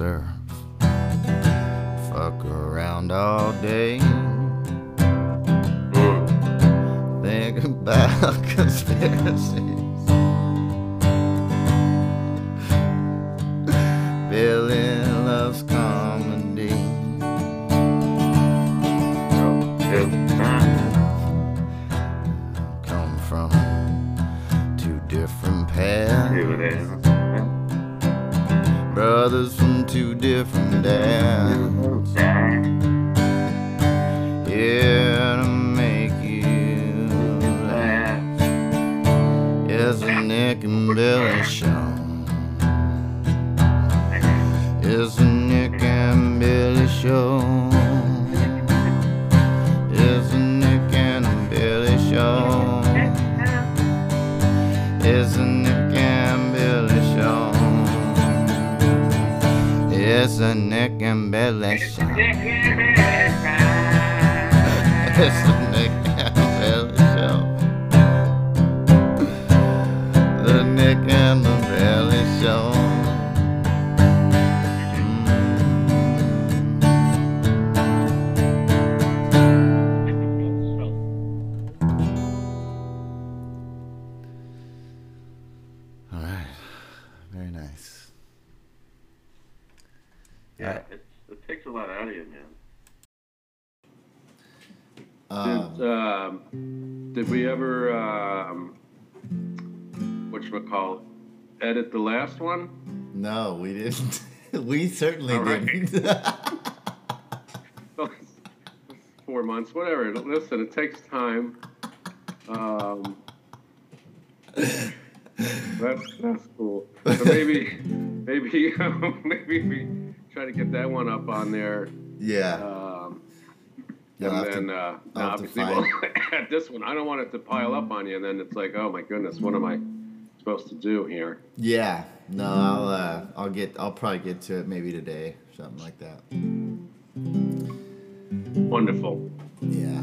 surf. Fuck around all day. Think about conspiracies. Two different dads. Yeah, to make you laugh. It's a Nick and Billy show. It's a Nick and Billy show. It's edit the last one? no, we didn't. we certainly right. didn't. Four months, whatever. Listen, it takes time. Um, that's that's cool. So maybe, maybe, maybe we try to get that one up on there. yeah. Um, You'll and then, to- uh, to obviously, well, at this one, I don't want it to pile up on you, and then it's like, oh my goodness, what am I supposed to do here? Yeah. No, I'll uh, I'll get I'll probably get to it maybe today, something like that. Wonderful. Yeah.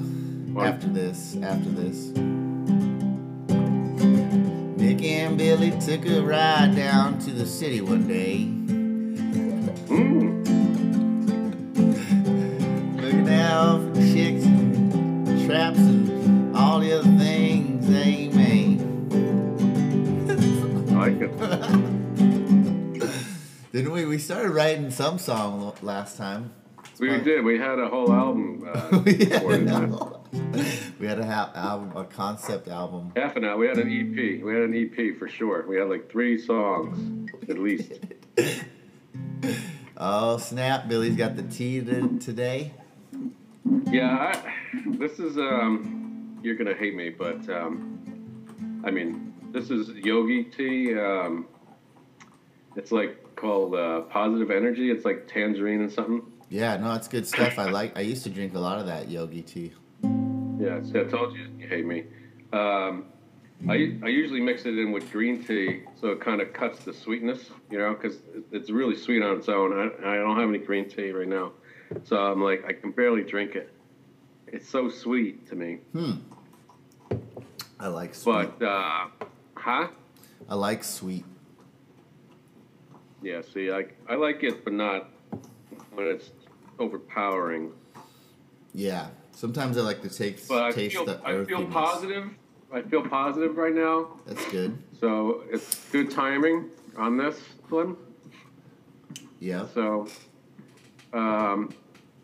Well- After this, after this. Nick and Billy took a ride down to the city one day. Didn't we? We started writing some song last time. We fun. did. We had a whole album. Uh, we had. We had a ha- album, a concept album. Half an hour. We had an EP. We had an EP for sure. We had like three songs at least. Oh snap! Billy's got the tea to, today. Yeah, I, this is. Um, you're gonna hate me, but um, I mean, this is Yogi tea. Um, it's like called uh, Positive Energy. It's like tangerine and something. Yeah, no, it's good stuff. I like. I used to drink a lot of that yogi tea. Yeah, see, I told you you hate me. Um, I, I usually mix it in with green tea, so it kind of cuts the sweetness, you know, because it's really sweet on its own. I, I don't have any green tea right now, so I'm like I can barely drink it. It's so sweet to me, Hmm. I like sweet. but uh, huh? I like sweet. Yeah, see, I I like it, but not when it's overpowering. Yeah. Sometimes I like to take But I taste feel the I feel positive. I feel positive right now. That's good. So it's good timing on this one. Yeah. So, um,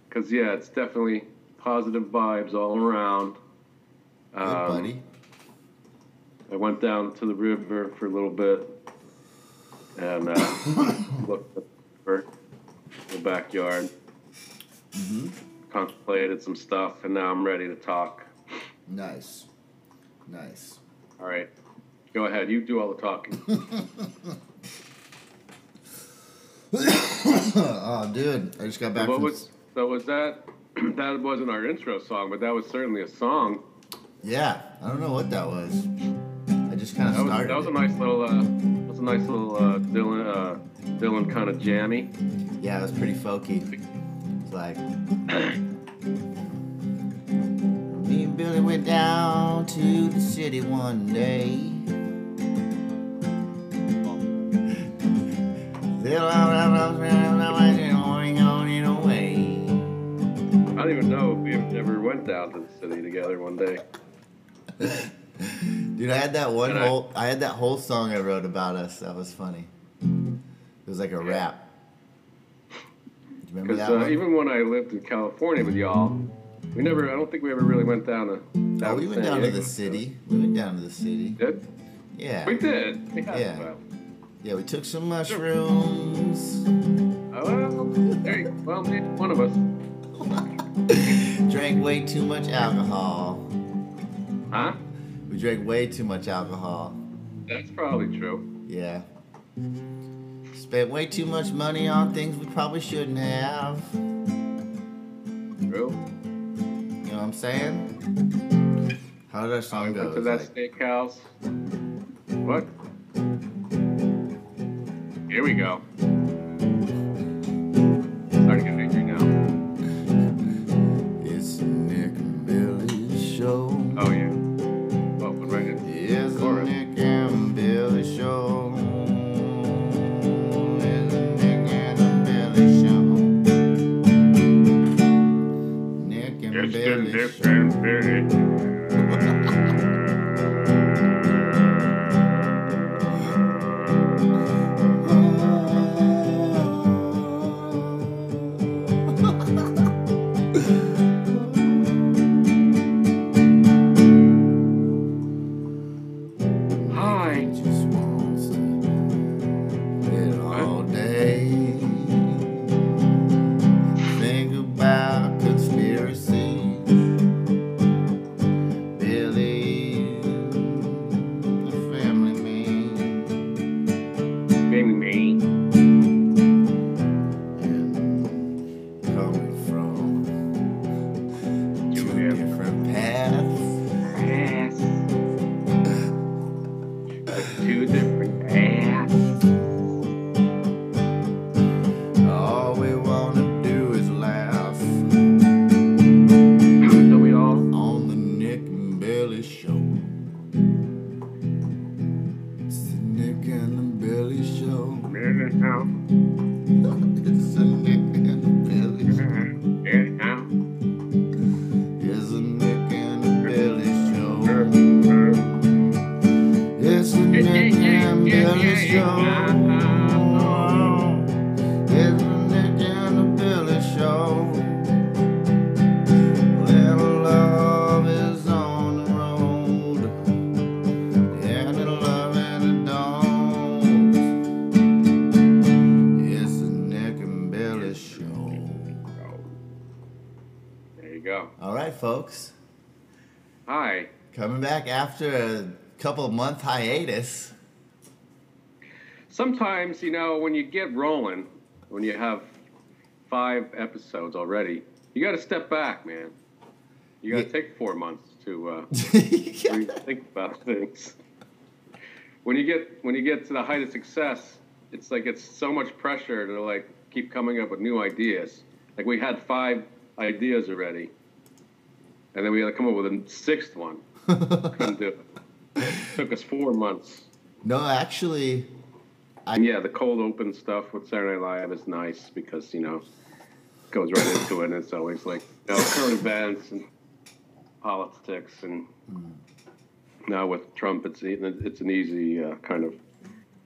cause yeah, it's definitely positive vibes all around. Good Um, buddy. I went down to the river for a little bit and uh, looked at the backyard, hmm contemplated some stuff, and now I'm ready to talk. Nice. Nice. All right, go ahead. You do all the talking. oh, dude, I just got back what from. was so was that? that wasn't our intro song, but that was certainly a song. Yeah, I don't know what that was. I just kind of That was, started. that was a nice little, uh, that was a nice little uh, Dylan uh, Dylan kind of jammy. Yeah, it was pretty folky. It's like me and Billy went down to the city one day. I don't even know if we ever went down to the city together one day. Dude, I had that one And whole I had that whole song I wrote about us. That was funny. It was like a rap. Do you remember that uh, one? even when I lived in California with y'all, we never. I don't think we ever really went down to. oh, we went down to the city. We went down to the city. Did? Yeah. We did. We had Yeah. well, Yeah, we took some mushrooms. Oh, well, there you go. Well, one of us. Drank way too much alcohol. Huh? We drank way too much alcohol. That's probably true. Yeah. Spent way too much money on things we probably shouldn't have. True. You know what I'm saying? How did our I song go? went to that like- steakhouse. What? Here we go. Nick and after a couple month hiatus. Sometimes, you know, when you get rolling, when you have five episodes already, you got to step back, man. You got to Yeah. take four months to uh, think about things. When you get when you get to the height of success, it's like it's so much pressure to like keep coming up with new ideas. Like we had five ideas already, and then we had to come up with a sixth one. Couldn't do it. Took us four months. no, actually, I- yeah, the cold open stuff with Saturday Night Live is nice because you know it goes right into it, and it's always like you know, current events and politics, and now with Trump, it's it's an easy uh, kind of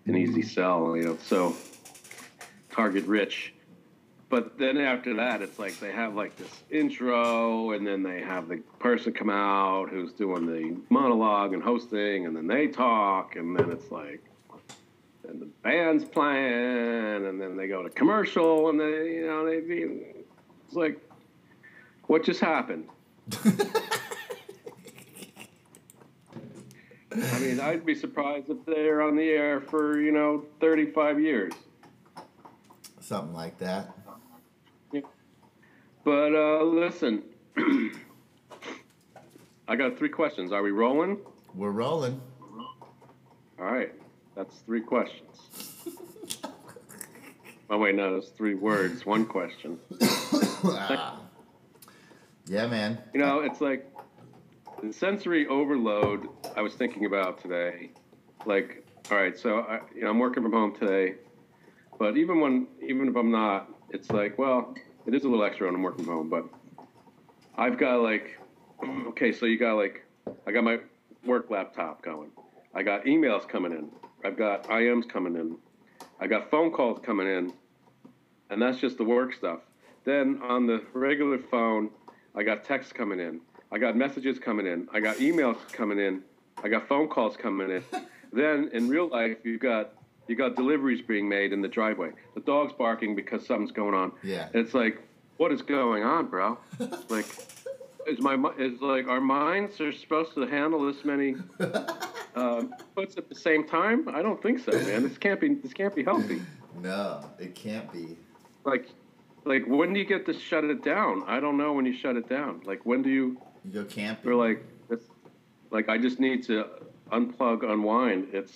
an easy sell, you know. So target rich, but then after that, it's like they have like this intro, and then they have the person come out who's doing the monologue and hosting, and then they talk, and then it's like and the band's playing, and then they go to commercial, and they, you know, they, it's like, what just happened? I mean, I'd be surprised if they're on the air for, you know, 35 years. something like that. But uh, listen, I got three questions. Are we rolling? We're rolling. All right, that's three questions. Oh wait, no, that's three words, one question. Ah. yeah, man. You know, it's like the sensory overload I was thinking about today. Like, all right, so I, you know, I'm working from home today, but even when, even if I'm not, it's like, well, it is a little extra when I'm working from home, but I've got like okay, so you got like, I got my work laptop going. I got emails coming in. I've got IMs coming in. I got phone calls coming in, and that's just the work stuff. Then on the regular phone, I got texts coming in. I got messages coming in. I got emails coming in. I got phone calls coming in. then in real life, you've got you got deliveries being made in the driveway. The dog's barking because something's going on. Yeah. It's like, what is going on, bro? like, is my is like our minds are supposed to handle this many um, puts at the same time? I don't think so, man. This can't be this can't be healthy. No, it can't be. Like, like when do you get to shut it down? I don't know when you shut it down. Like when do you? You go camping. Or like, this, like I just need to unplug, unwind. It's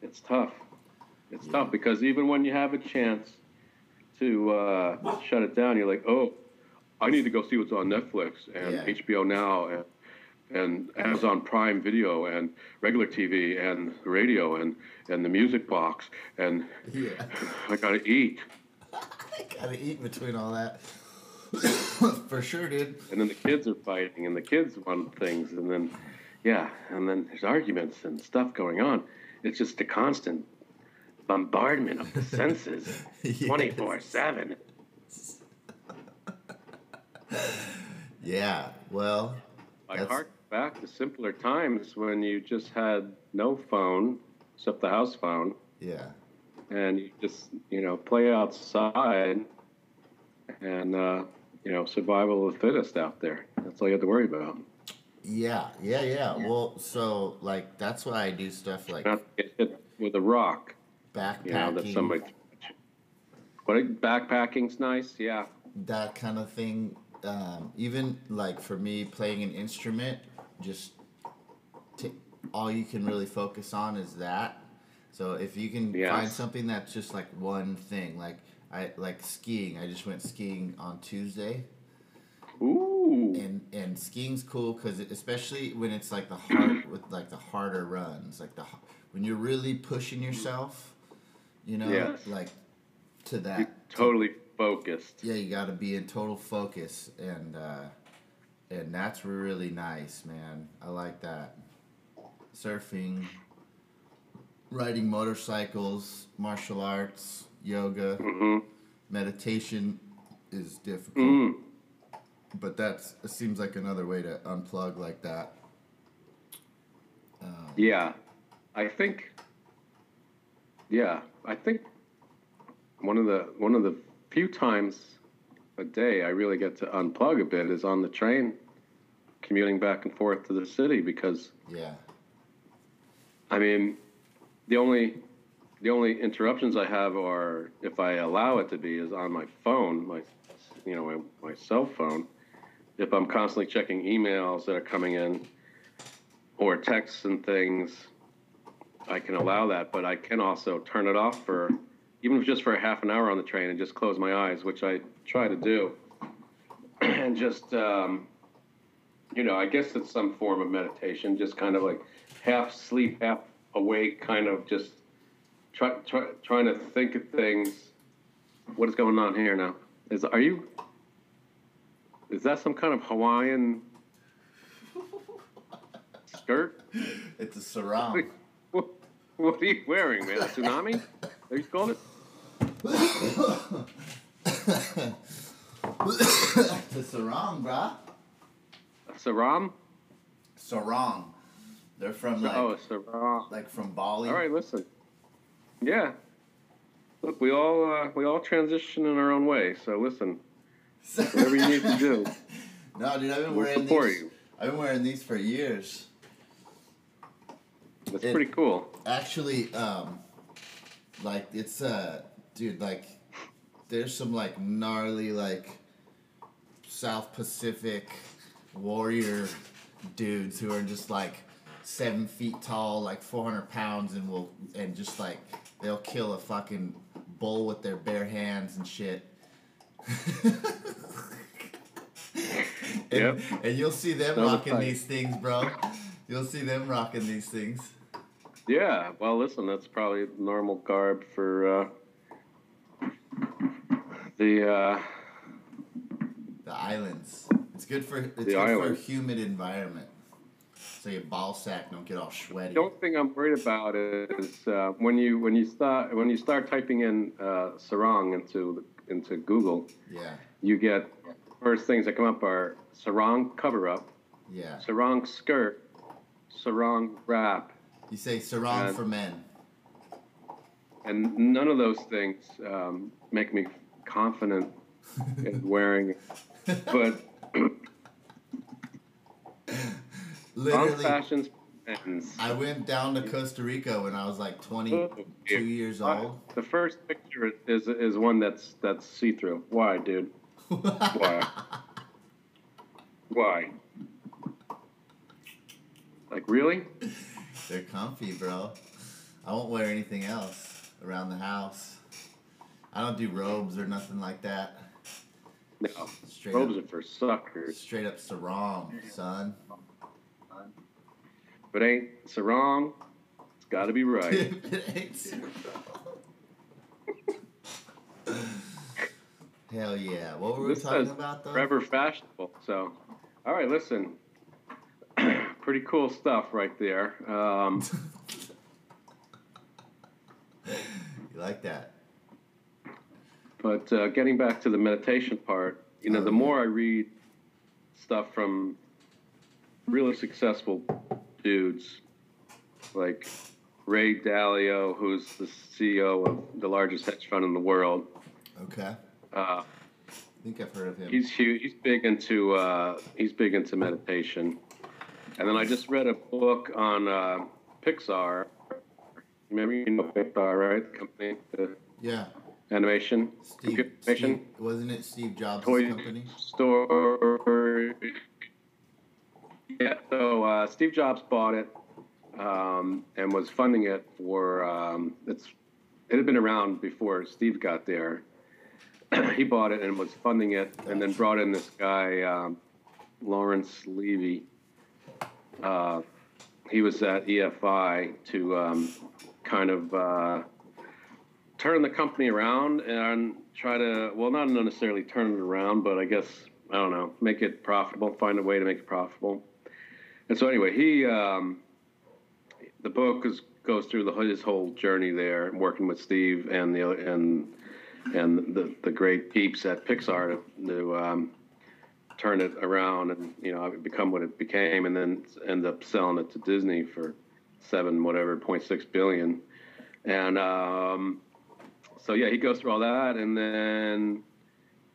it's tough. It's tough because even when you have a chance to uh, shut it down, you're like, oh, I need to go see what's on Netflix and Yeah. HBO Now and and Amazon Prime Video and regular TV and radio and and the music box and Yeah. I gotta eat. I gotta eat between all that. For sure, dude. and then the kids are fighting and the kids want things and then yeah and then there's arguments and stuff going on it's just a constant bombardment of the senses Yes. 24 7 Yeah. Well. i That's- hark back to simpler times when you just had no phone except the house phone Yeah. and you just you know play outside and uh, you know survival of the fittest out there that's all you have to worry about Yeah. Yeah. Yeah. Well, so like that's why I do stuff like not get hit with a rock backpacking. you know, that somebody. What backpacking's nice, yeah. that kind of thing. Um, even like for me playing an instrument, just t- all you can really focus on is that. So if you can Yes. find something that's just like one thing, like I like skiing. I just went skiing on Tuesday, Ooh, and and skiing's cool because especially when it's like the hard with like the harder runs, like the when you're really pushing yourself, you know, Yes. like to that. you're totally focused. Yeah, you got to be in total focus, and uh, and that's really nice, man. I like that. Surfing, riding motorcycles, martial arts, yoga, hmm meditation is difficult, Mm. but that's it seems like another way to unplug like that. Um, Yeah, I think. Yeah, I think one of the one of the few times a day I really get to unplug a bit is on the train, commuting back and forth to the city because yeah, I mean, the only the only interruptions I have are if I allow it to be is on my phone, my you know my, my cell phone. If I'm constantly checking emails that are coming in or texts and things, I can allow that. But I can also turn it off for even if just for a half an hour on the train and just close my eyes, which I try to do, and just um, you know, I guess it's some form of meditation, just kind of like half sleep, half awake, kind of just try, try, trying to think of things. What is going on here now? Is are you? Is that some kind of Hawaiian skirt? it's a sarong. What, are you wearing, man? A tsunami? Are you called it? it's a sarong, brah. A saram? Sarong. They're from like oh, sarong. like from Bali. All right, listen. Yeah. Look, we all uh, we all transition in our own way. So listen, whatever you need to do, No, dude, I've been we'll wearing these. you. I've been wearing these for years. That's It- pretty cool. Actually, um, like it's uh, dude, like there's some like gnarly like South Pacific warrior dudes who are just like seven feet tall, like 400 pounds, and will and just like they'll kill a fucking bull with their bare hands and shit. and, Yep. and you'll see them rocking these things, bro. You'll see them rocking these things. Yeah. Well, listen, that's probably normal garb for uh, the uh, The islands. It's good for it's good for a humid environment. So your ball sack don't get all sweaty. The only thing I'm worried about is uh, when you when you start when you start typing in uh, sarong into into Google, Yeah, you get first things that come up are sarong cover up, yeah. sarong skirt, sarong wrap, You say sarong Uh, for men. and none of those things um, make me confident in wearing. it. But Literally, fashions. I went down to Costa Rica when I was like 22 years old. The first picture is is one that's that's see through. Why, dude? Why? Why? Like really? They're comfy, bro. I won't wear anything else around the house. I don't do robes or nothing like that. No. Straight Robes up, are for suckers. straight up sarong, son. It ain't sarong, it's got to be right. It ain't sarong. Hell yeah! What were we This talking about though? Forever fashionable. So, all right, listen. Pretty cool stuff right there. Um, You like that? But uh, getting back to the meditation part, you know, Oh, the yeah. more I read stuff from really successful dudes like Ray Dalio, who's the CEO of the largest hedge fund in the world, Okay. uh, I think I've heard of him. he's huge. He's big into uh, he's big into meditation. And then I just read a book on uh, Pixar. Remember, you know Pixar, right? The company, the yeah. animation, Steve, animation. Steve. Wasn't it Steve Jobs' toy company? store. Yeah, so uh, Steve Jobs bought it um, and was funding it for um, it's. It had been around before Steve got there. he bought it and was funding it, and then brought in this guy, um, Lawrence Levy. Uh, he was at EFI to um, kind of uh, turn the company around and try to well not necessarily turn it around but i guess i don't know make it profitable find a way to make it profitable. And so anyway he um, the book is, goes through the, his whole journey there working with steve and the and and the, the great peeps at pixar to, to um, turn it around and you know become what it became and then end up selling it to disney for seven whatever 0.6 billion and um, so yeah, he goes through all that, and then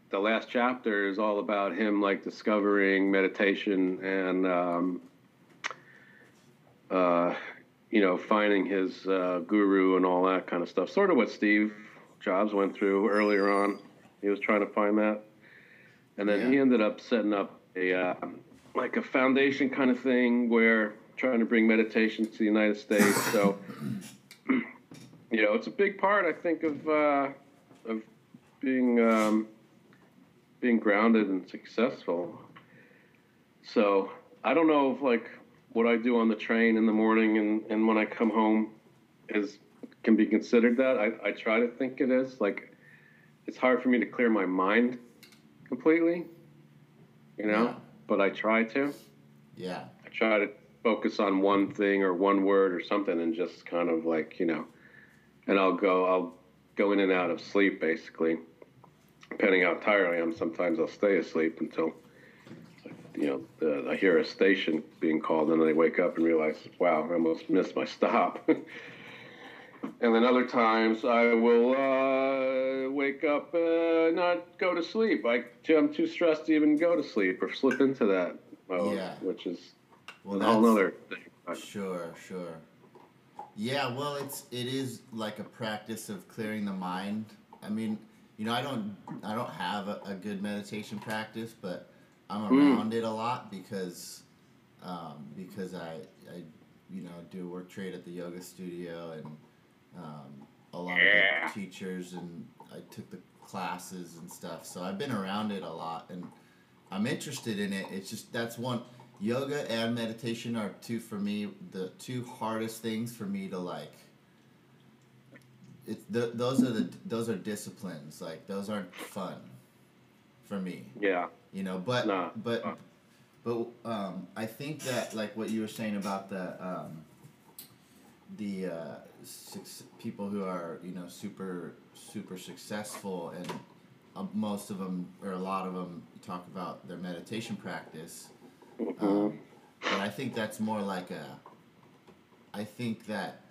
the last chapter is all about him like discovering meditation and um, uh, you know finding his uh, guru and all that kind of stuff. Sort of what Steve Jobs went through earlier on. He was trying to find that, and then he ended up setting up a uh, like a foundation kind of thing where trying to bring meditation to the United States. So you know, it's a big part, I think, of uh, of being um, being grounded and successful. So I don't know if like what I do on the train in the morning and, and when I come home is can be considered that. I, I try to think it is. Like it's hard for me to clear my mind completely. You know? Yeah. But I try to. Yeah. I try to focus on one thing or one word or something and just kind of like, you know, and I'll go, I'll go in and out of sleep basically. Depending how tired I am, sometimes I'll stay asleep until, you know, the, I hear a station being called and then I wake up and realize, wow, I almost missed my stop. and then other times I will uh, wake up, uh, not go to sleep. I, I'm too stressed to even go to sleep or slip into that mode, Yeah. which is Well, a whole other thing. Sure, sure. Yeah, well, it's it is like a practice of clearing the mind. I mean, you know, I don't I don't have a, a good meditation practice, but I'm Mm. around it a lot because um, because I I you know do a work trade at the yoga studio and um, a lot Yeah. of the teachers and I took the classes and stuff. So I've been around it a lot and I'm interested in it. It's just that's one yoga and meditation are two for me the two hardest things for me to like. It's the, those are the those are disciplines like those aren't fun for me. Yeah. You You know, but Nah. but Uh. but um, I think that like what you were saying about the um, the uh, six, people who are you know super super successful and uh, most of them or a lot of them talk about their meditation practice. Um, but I think that's more like a. I think that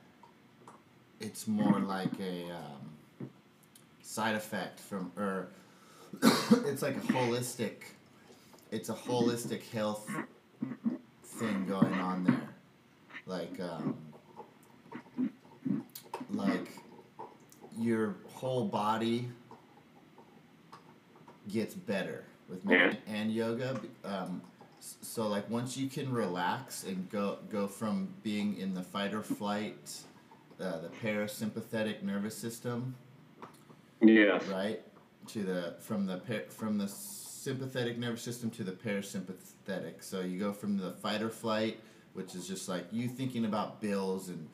it's more like a um, side effect from or it's like a holistic. It's a holistic health thing going on there, like um, like your whole body gets better with med- and yoga. Um, so like once you can relax and go go from being in the fight or flight, uh, the parasympathetic nervous system, Yeah. right, to the from the from the sympathetic nervous system to the parasympathetic. So you go from the fight or flight, which is just like you thinking about bills and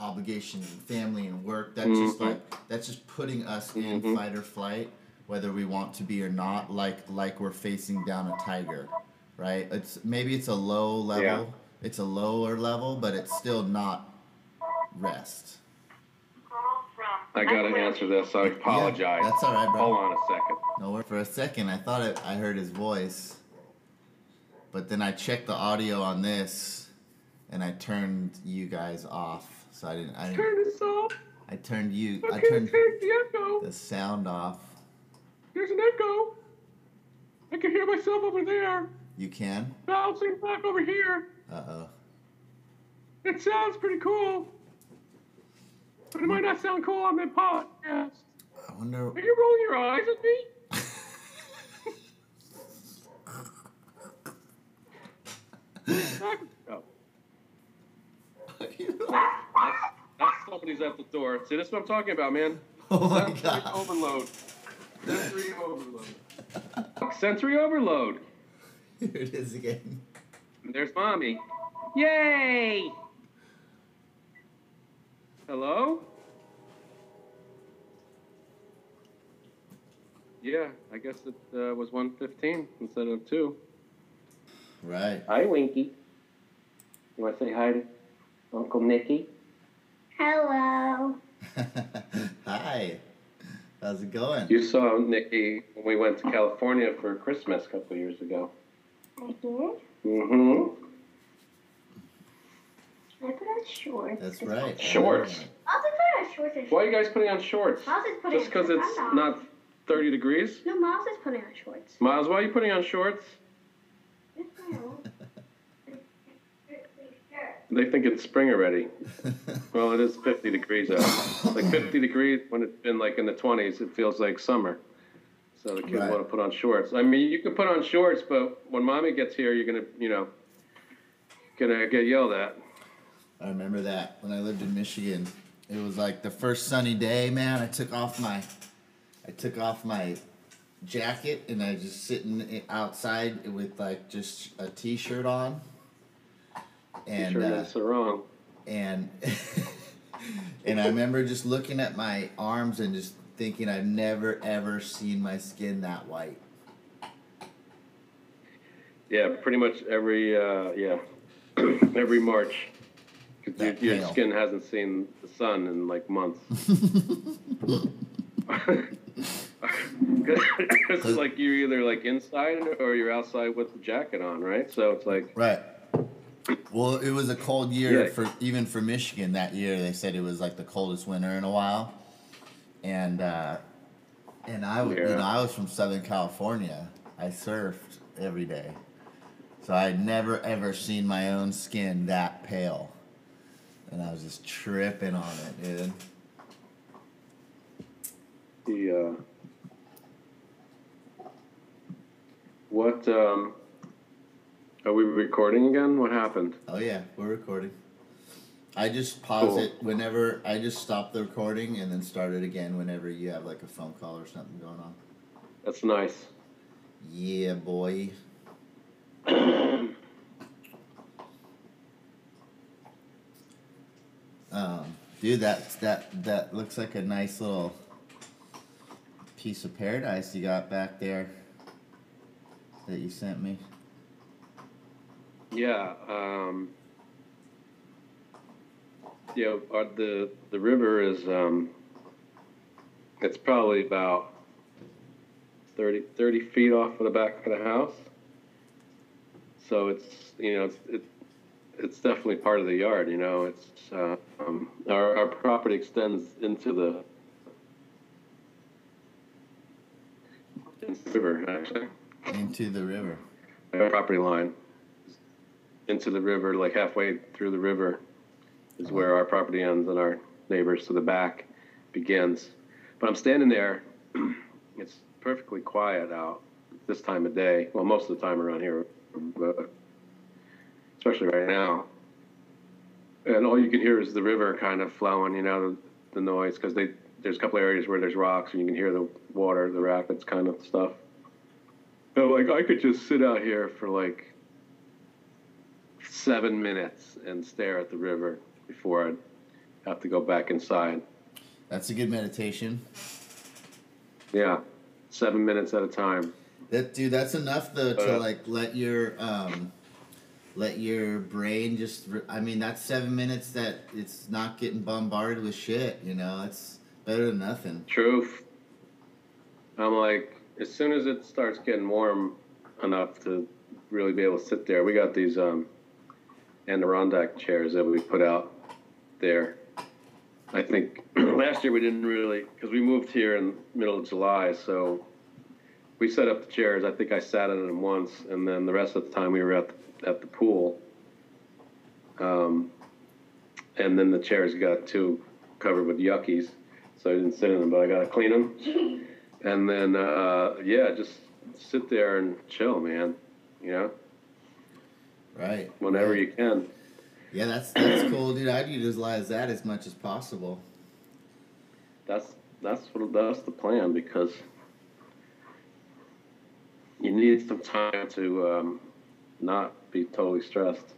obligations and family and work. That's just Mhm. like that's just putting us in Mhm. fight or flight, whether we want to be or not. Like like we're facing down a tiger, right? It's maybe it's a low level. Yeah. It's a lower level, but it's still not rest. I gotta answer this. I apologize. that's all right, bro. Hold on a second. No, for a second I thought it, I heard his voice, but then I checked the audio on this, and I turned you guys off. So I didn't. I, didn't, Turn this off. I turned you. I I turned the the sound off. There's an echo. I can hear myself over there, You can. bouncing back over here. Uh oh. It sounds pretty cool. But it might not sound cool on the podcast. I wonder. Are you rolling your eyes at me? oh, that's, that's somebody's at the door. See, that's what I'm talking about, man. oh my Sensory god. overload. Sensory overload. Sensory overload. Here it is again. There's mommy. Yay! Hello? Yeah, I guess it uh, was 115 instead of 2. Right. Hi, Winky. You want to say hi to Uncle Nicky? Hello. Hi. How's it going? You saw Nikki when we went to California for Christmas a couple of years ago. I did. Mm-hmm. I put on shorts. That's right. Shorts. I'll just put on shorts and Why are you guys putting on shorts? Miles is putting Just because it's not 30 degrees? No, Miles is putting on shorts. Miles, why are you putting on shorts? They think it's spring already. Well, it is 50 degrees out. Like 50 degrees when it's been like in the 20s, it feels like summer. So the kids Right. want to put on shorts. I mean, you can put on shorts, but when mommy gets here, you're gonna, you know, gonna get yelled at. I remember that when I lived in Michigan. It was like the first sunny day, man. I took off my, I took off my jacket and I just sitting outside with like just a t-shirt on. And sure uh, that's wrong. and and I remember just looking at my arms and just thinking I've never ever seen my skin that white. Yeah, pretty much every, uh, yeah, every March. your, your skin hasn't seen the sun in like months. It's like you're either like inside or you're outside with the jacket on, right? So it's like, Right. Well, it was a cold year Yeah. for even for Michigan that year. They said it was like the coldest winter in a while, and uh, and I w- you know I was from Southern California. I surfed every day, so I had never ever seen my own skin that pale, and I was just tripping on it, dude. the uh, what um, are we recording again? What happened? Oh yeah, we're recording. I just pause Cool. it whenever I just stop the recording and then start it again whenever you have like a phone call or something going on. That's nice. Yeah, boy. Um, dude, that that that looks like a nice little piece of paradise you got back there. that you sent me. Yeah. Um, you know, our, the the river is um, it's probably about 30, 30 feet off of the back of the house. So it's you know it's it, it's definitely part of the yard. You know, it's uh, um, our our property extends into the into the river actually Into the river. property line into the river, like halfway through the river, is uh-huh. where our property ends and our neighbors to the back begins. But I'm standing there. it's perfectly quiet out this time of day. Well, most of the time around here, but especially right now. And all you can hear is the river kind of flowing. You know, the, the noise because there's a couple areas where there's rocks and you can hear the water, the rapids kind of stuff. So like I could just sit out here for like seven minutes and stare at the river before I'd have to go back inside. That's a good meditation. Yeah, seven minutes at a time. That dude, that's enough though to Uh, like let your um, let your brain just. Re- I mean, that's seven minutes that it's not getting bombarded with shit. You know, it's better than nothing. Truth. I'm like, as soon as it starts getting warm enough to really be able to sit there, we got these um, Adirondack chairs that we put out there. I think last year we didn't really, because we moved here in middle of July, so we set up the chairs. I think I sat in them once, and then the rest of the time we were at the, at the pool. Um, and then the chairs got too covered with yuckies, so I didn't sit in them, but I got to clean them. And then, uh, yeah, just sit there and chill, man. You know, Right. whenever right. you can. Yeah, that's that's cool, dude. I'd utilize that as much as possible. That's that's what that's the plan because you need some time to um, not be totally stressed.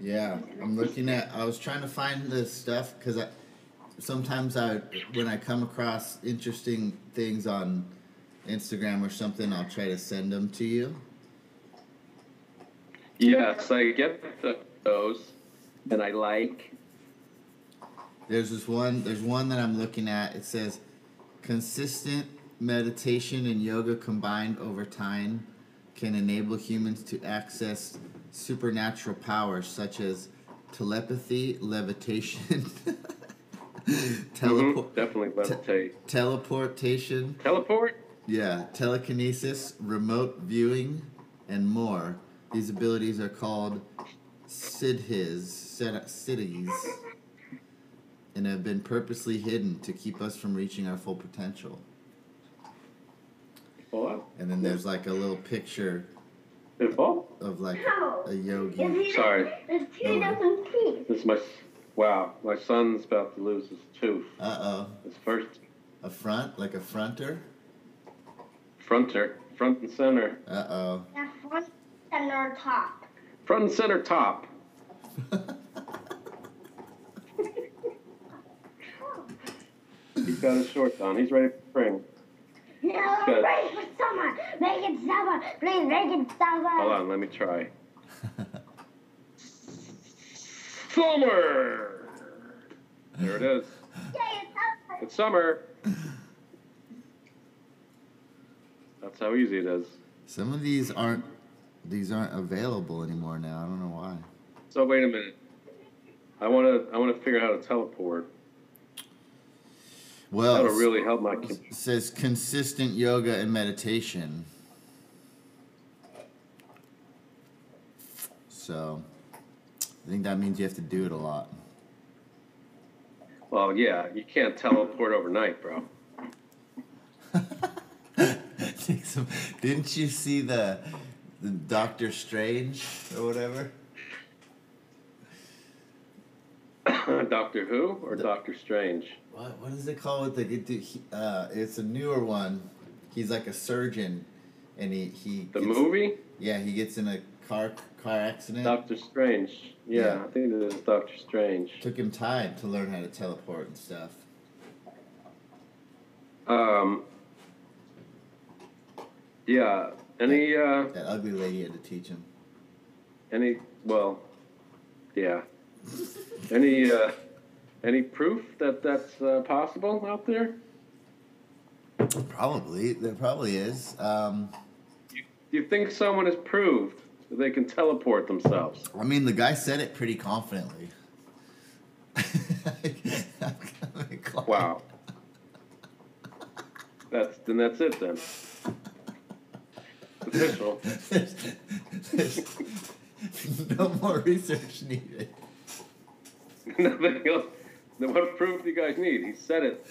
Yeah, I'm looking at. I was trying to find this stuff because I sometimes I when I come across interesting things on Instagram or something, I'll try to send them to you. Yes, I get th- those, and I like. There's this one. There's one that I'm looking at. It says, consistent meditation and yoga combined over time can enable humans to access supernatural powers such as telepathy, levitation, teleport, Mhm, definitely levitate. teleportation, Teleport. yeah, telekinesis, remote viewing, and more. These abilities are called siddhis, sid- siddhis, and have been purposely hidden to keep us from reaching our full potential. What? And then there's like a little picture Info? of like a Is yogi. Sorry. There's two dozen teeth. This is my. Wow, my son's about to lose his tooth. Uh oh. His first A front, like a fronter. fronter, front and center, Uh oh. That front top. front and center top. He's got his shorts on. He's ready for spring. No, Good. ready for summer. Make it summer. Please make it summer. Hold on, let me try. Summer. There it is. Yay, it's summer. It's summer. That's how easy it is. Some of these aren't these aren't available anymore now. I don't know why. So wait a minute. I want to. I want to figure out how to teleport. Well, That'll really help my. it says consistent yoga and meditation. So, I think that means you have to do it a lot. Well, yeah, you can't teleport overnight, bro. Didn't you see the, the Doctor Strange or whatever? Doctor Who or Doctor Strange? What what is it called? The he- uh, it's a newer one. He's like a surgeon, and he he The gets- movie Yeah, he gets in a car car accident. Doctor Strange. Yeah, Yeah. I think it is Doctor Strange. Took him time to learn how to teleport and stuff. Um, yeah, Any uh, That ugly lady had to teach him. any well, yeah. Any uh, any proof that that's uh, possible out there? Probably. There probably is. Um, Do you think someone has proved that they can teleport themselves? I mean, the guy said it pretty confidently. Wow. That's then that's it then. Official. No more research needed. Nothing else. Then what proof do you guys need? He said it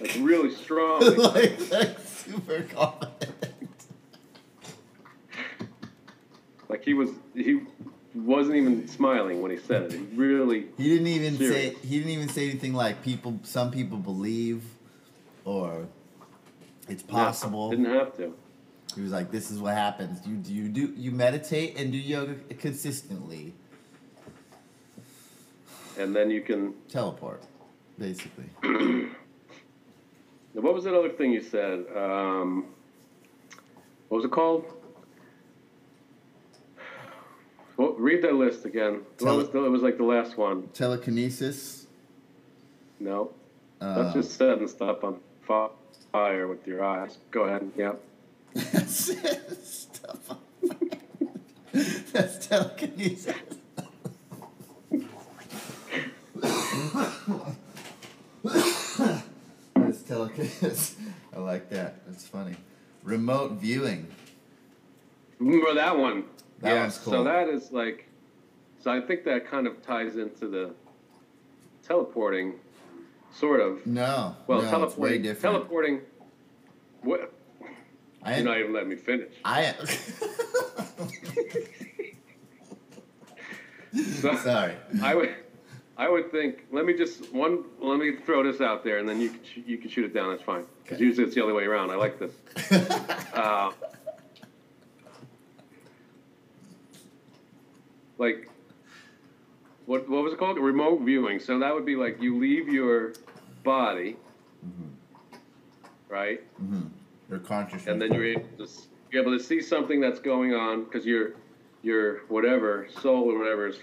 like really strong. like, super confident. like he was he wasn't even smiling when he said it. He really He didn't even Serious. say he didn't even say anything like people some people believe or it's possible. didn't have to. He was like, "This is what happens. You do you do you meditate and do yoga consistently. And then you can Teleport, basically." What was that other thing you said? Um, what was it called? Well, read that list again. What Tele- was the, it was like the last one. Telekinesis. No, Uh, that's just setting stuff on fi- fire with your eyes. Go ahead. Yeah. Stuff. That's telekinesis. That's telekinesis. I like that. That's funny. Remote viewing. Remember that one? That yeah. one's cool. So that is like, so I think that kind of ties into the teleporting, sort of. No. Well, no, it's way teleporting. different. Teleporting. What? I You're not even letting me finish. I So- Sorry. I would, I would think. Let me just one. Let me throw this out there, and then you can sh- you can shoot it down. That's fine. Because Okay. usually it's the other way around. I like this. Uh, like, what what was it called? Remote viewing. So that would be like you leave your body, right, hmm Your consciousness. and then you're able to you're able to see something that's going on because your your whatever soul or whatever is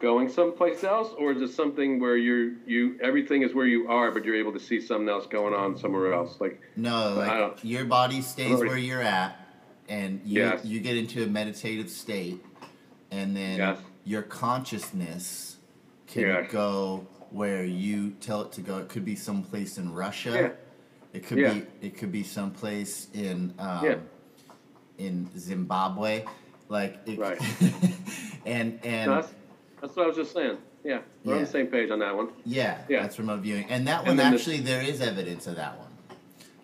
going someplace else, or is it something where you're you everything is where you are, but you're able to see something else going on somewhere else? Like No, like your body stays already- where you're at, and you Yes. you get into a meditative state, and then Yes. your consciousness can Yes. go where you tell it to go. It could be someplace in Russia. Yeah. It could Yeah. be it could be someplace in um, Yeah. in Zimbabwe, like it, Right. and and that's that's what I was just saying. Yeah, we're on the same page on that one. Yeah, Yeah. that's remote viewing, and that And one actually there is evidence of that one.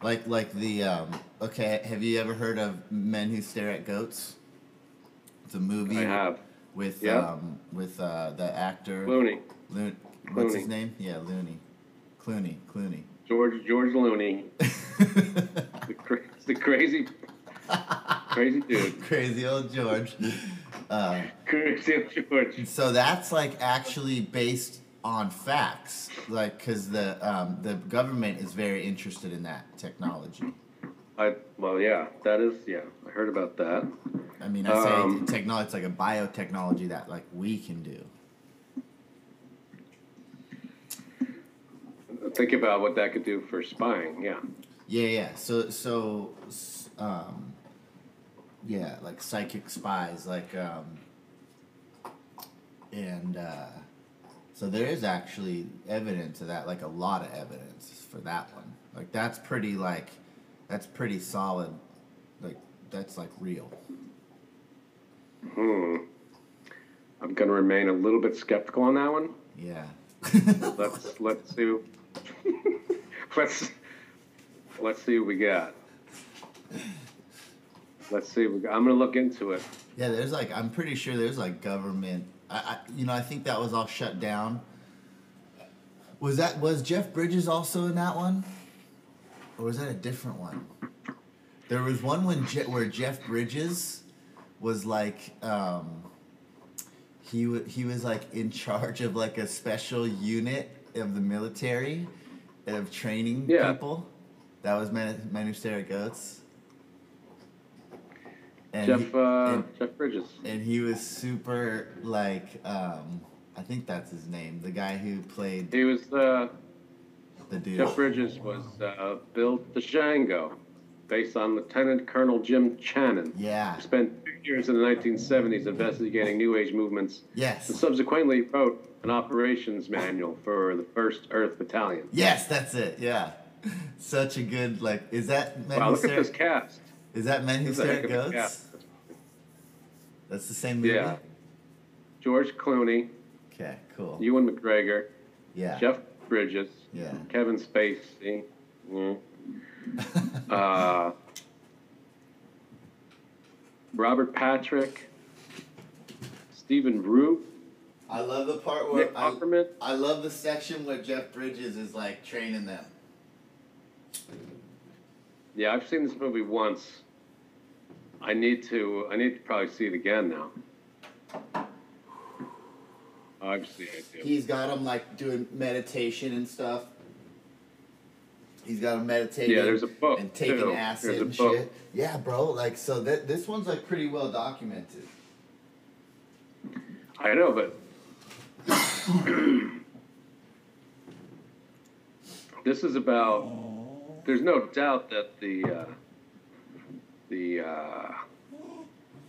Like like the um, okay, have you ever heard of Men Who Stare at Goats? It's a movie I have with Yeah. um, with uh, the actor Looney, Lo- what's his name? Yeah, Looney, Clooney, Clooney. George George Looney, the, cra- the crazy crazy dude, Crazy old George. Uh, crazy George. so that's like actually based on facts, like because the um, the government is very interested in that technology. I well yeah, that is yeah. I heard about that. I mean, I say Um, technology. It's like a biotechnology that like we can do. Think about what that could do for spying. Yeah, Yeah, yeah. So, so, um, yeah, like psychic spies, like, um, and uh, so there is actually evidence of that, like a lot of evidence for that one. Like that's pretty, like, that's pretty solid. Like that's like real. hmm. I'm gonna remain a little bit skeptical on that one. Yeah. Let's let's see. Let's let's see what we got. Let's see. What we got. I'm gonna look into it. Yeah, there's like I'm pretty sure there's like government. I, I you know I think that was all shut down. Was that was Jeff Bridges also in that one, or was that a different one? There was one when Je- where Jeff Bridges was like um, he wa he was like in charge of like a special unit of the military of training Yeah. people. That was Men Who Goats. and Jeff he, uh, and, Jeff Bridges. and he was super like um, I think that's his name. The guy who played He was uh, the dude. Jeff Bridges was uh, Bill Django, based on Lieutenant Colonel Jim Channon. Yeah. Spent years in the 1970s investigating New Age movements Yes. and subsequently wrote an operations manual for the First Earth Battalion. Yes, that's it. Yeah. Such a good like. Is that Men Wow, Who look at this cast. Is that Men Who Stare at Goats? That's the same movie. Yeah. George Clooney, Okay. Cool. Ewan McGregor, yeah. Jeff Bridges, Yeah. Kevin Spacey, mm, uh, Robert Patrick, Stephen Root, I love the part where Nick I, Offerman. I love the section where Jeff Bridges is like training them. Yeah, I've seen this movie once. I need to. I need to probably see it again now. Obviously, I do. He's got him like doing meditation and stuff. He's got him meditating. Yeah, there's a book, and taking too. acid and book. shit. Yeah, bro. Like so that this one's like pretty well documented. I know, but this is about. There's no doubt that the uh, the uh,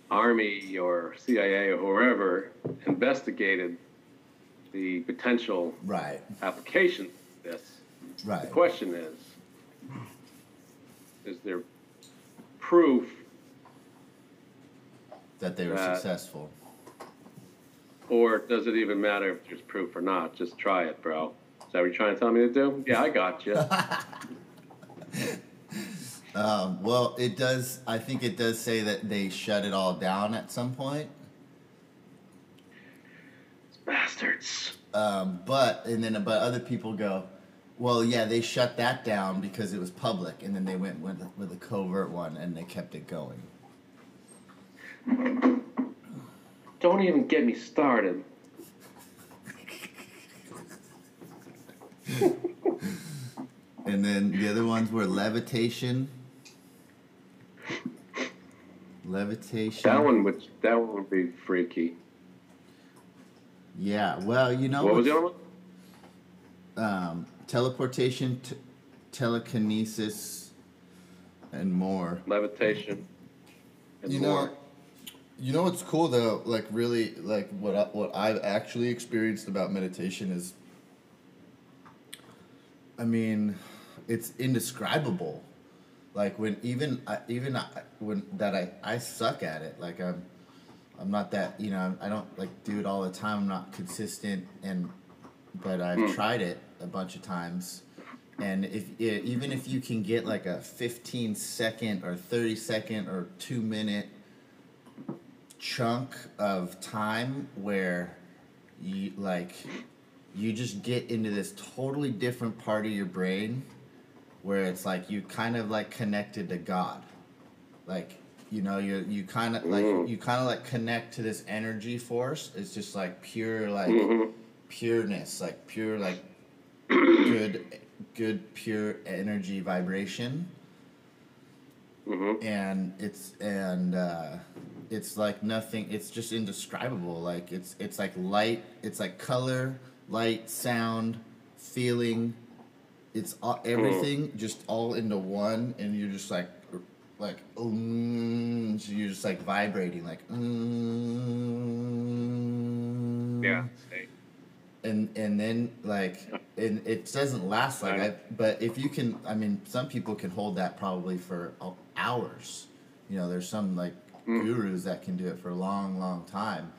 army or CIA or whoever investigated the potential Right. application of this. Right. The question is, is there proof That they were that- successful. Or does it even matter if there's proof or not? Just try it, bro. Is that what you're trying to tell me to do? Yeah, I got you. Um, well, it does. I think it does say that they shut it all down at some point. Bastards. Um, but and then but other people go, well, yeah, they shut that down because it was public, and then they went with with a covert one, and they kept it going. Don't even get me started. And then the other ones were levitation. Levitation. That one would that one would be freaky. Yeah. Well, you know What was the other one? um, teleportation, t- telekinesis, and more. Levitation. And You more. know, you know what's cool though? Like really, like what I, what I've actually experienced about meditation is, I mean, it's indescribable. Like when even I, even I, when that I I suck at it. Like I'm, I'm not that you know I don't like do it all the time. I'm not consistent and, but I've hmm. tried it a bunch of times. And if even if you can get like a 15 second or 30 second or two minute chunk of time where you like you just get into this totally different part of your brain where it's like you kind of like connected to God. Like you know you you kind of like Mm. you kind of like connect to this energy force. It's just like pure like Mhm. pureness, like pure like good good pure energy vibration. Mhm. and it's and uh, it's like nothing it's just indescribable. Like it's it's like light it's like color light sound feeling. It's all, everything just all into one and you're just like like so you're just like vibrating like Yeah. And and then like and it doesn't last like I but if you can I mean some people can hold that probably for hours you know there's some like Mm. gurus that can do it for a long long time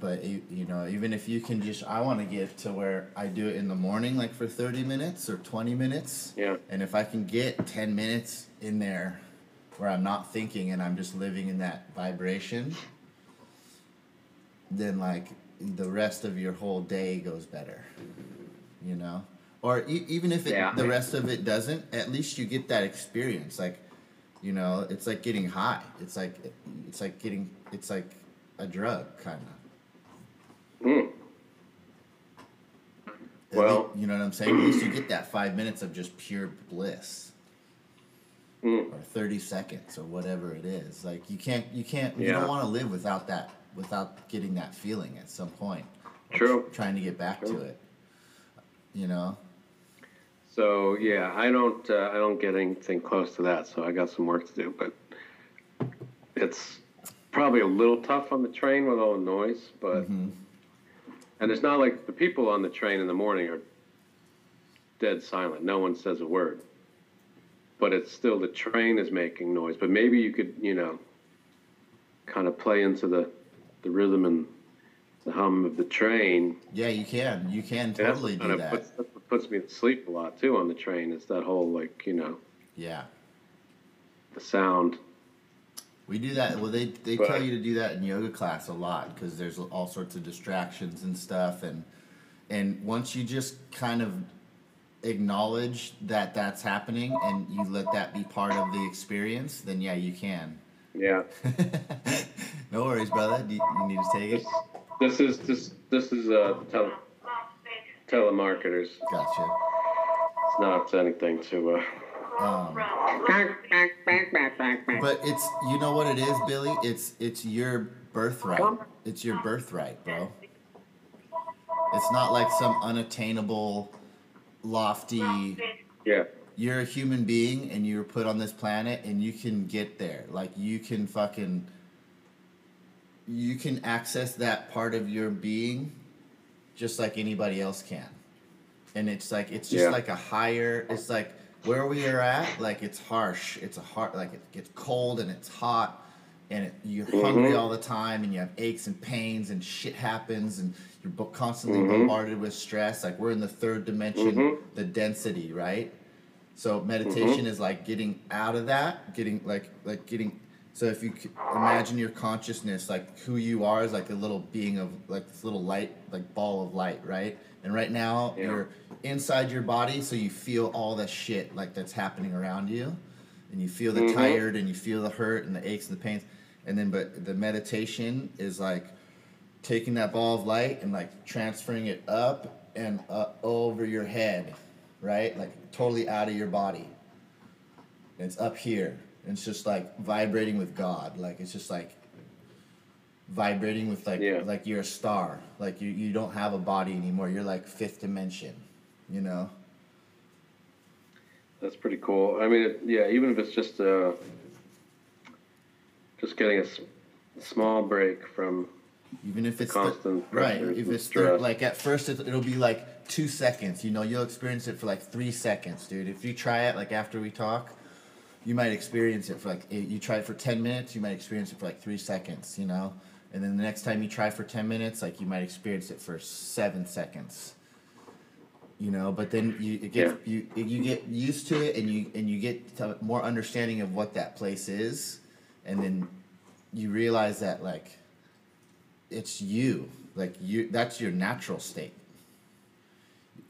but you, you know even if you can just I want to get to where I do it in the morning like for 30 minutes or 20 minutes Yeah. and if I can get 10 minutes in there where I'm not thinking and I'm just living in that vibration, then like the rest of your whole day goes better. You know? Or e- even if it, Yeah. the rest of it doesn't, at least you get that experience. Like, you know, it's like getting high. It's like it's like getting it's like a drug kind of. Mm. Well- you know what I'm saying? At least you get that five minutes of just pure bliss. Mm. or 30 seconds or whatever it is. Like you can't you can't you don't want to live without that without getting that feeling at some point. True. trying to get back to it. You know? So yeah, I don't uh, I don't get anything close to that. So I got some work to do, but it's probably a little tough on the train with all the noise. But Mhm. and it's not like the people on the train in the morning are dead silent. No one says a word. But it's still the train is making noise. But maybe you could you know kind of play into the the rhythm and the hum of the train Yeah, you can. You can totally do that. Puts, that's what puts me to sleep a lot too on the train. Is that whole like you know Yeah. the sound. We do that. Well, they they But- tell you to do that in yoga class a lot because there's all sorts of distractions and stuff, and and once you just kind of acknowledge that that's happening and you let that be part of the experience, then yeah, you can. Yeah. no worries, brother. Do you, you need to take it? This, this is this this is uh tele, telemarketers. Gotcha. It's not anything to uh. Um, but it's you know what it is, Billy. It's it's your birthright. It's your birthright, bro. It's not like some unattainable, lofty. Yeah. You're a human being and you're put on this planet and you can get there. Like you can fucking. You can access that part of your being, just like anybody else can. And it's like it's just Yeah. like a higher. It's like where we are at. Like it's harsh. It's a hard. Like it gets cold and it's hot, and it, you're hungry Mhm. all the time, and you have aches and pains, and shit happens, and you're constantly Mhm. bombarded with stress. Like we're in the third dimension, Mhm. the density, right? So meditation is like getting out of that, getting like like getting. So if you imagine your consciousness, like who you are, is like a little being of like this little light, like ball of light, right? And right now Yeah. you're inside your body, so you feel all the shit like that's happening around you, and you feel the Mhm. tired, and you feel the hurt, and the aches and the pains, and then but the meditation is like taking that ball of light and like transferring it up and uh, over your head, right? Like totally out of your body. And it's up here. And it's just like vibrating with God. Like it's just like vibrating with like Yeah. like you're a star. Like you, you don't have a body anymore. You're like fifth dimension. You know? That's pretty cool. I mean, it, yeah, even if it's just uh, just getting a s- small break from Even if it's the, constant right, if it's the, like at first it, it'll be like two seconds. You know, you'll experience it for like three seconds, dude. If you try it like after we talk, you might experience it for like eight, you try it for ten minutes, you might experience it for like three seconds. You know, and then the next time you try for ten minutes, like you might experience it for seven seconds. You know, but then you it gets you you get used to it, and you and you get more understanding of what that place is, and then you realize that like it's you like you that's your natural state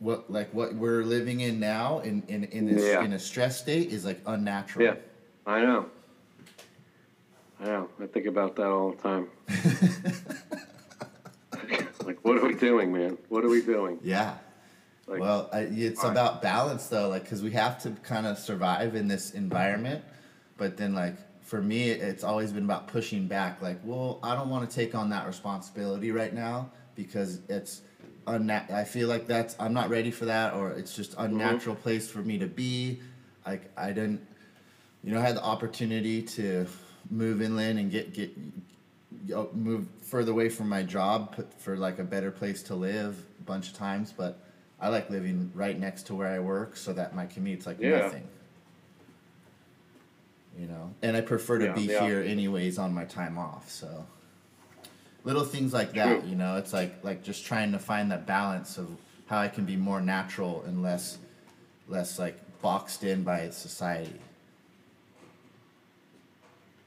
what like what we're living in now in in in this Yeah. in a stress state is like unnatural yeah, I know. I know. I think about that all the time. like, what are we doing, man? What are we doing? yeah Like, well I, it's about balance though like because we have to kind of survive in this environment but then like for me it's always been about pushing back like well i don't want to take on that responsibility right now because it's unna- i feel like that's i'm not ready for that or it's just unnatural mm-hmm. place for me to be. Like i didn't you know i had the opportunity to move inland and get get move further away from my job put- for like a better place to live a bunch of times but i like living right next to where i work so that my commute's like Yeah. nothing. You know? And i prefer to Yeah, be yeah. here anyways on my time off so little things like that you know it's like like just trying to find that balance of how i can be more natural and less less like boxed in by society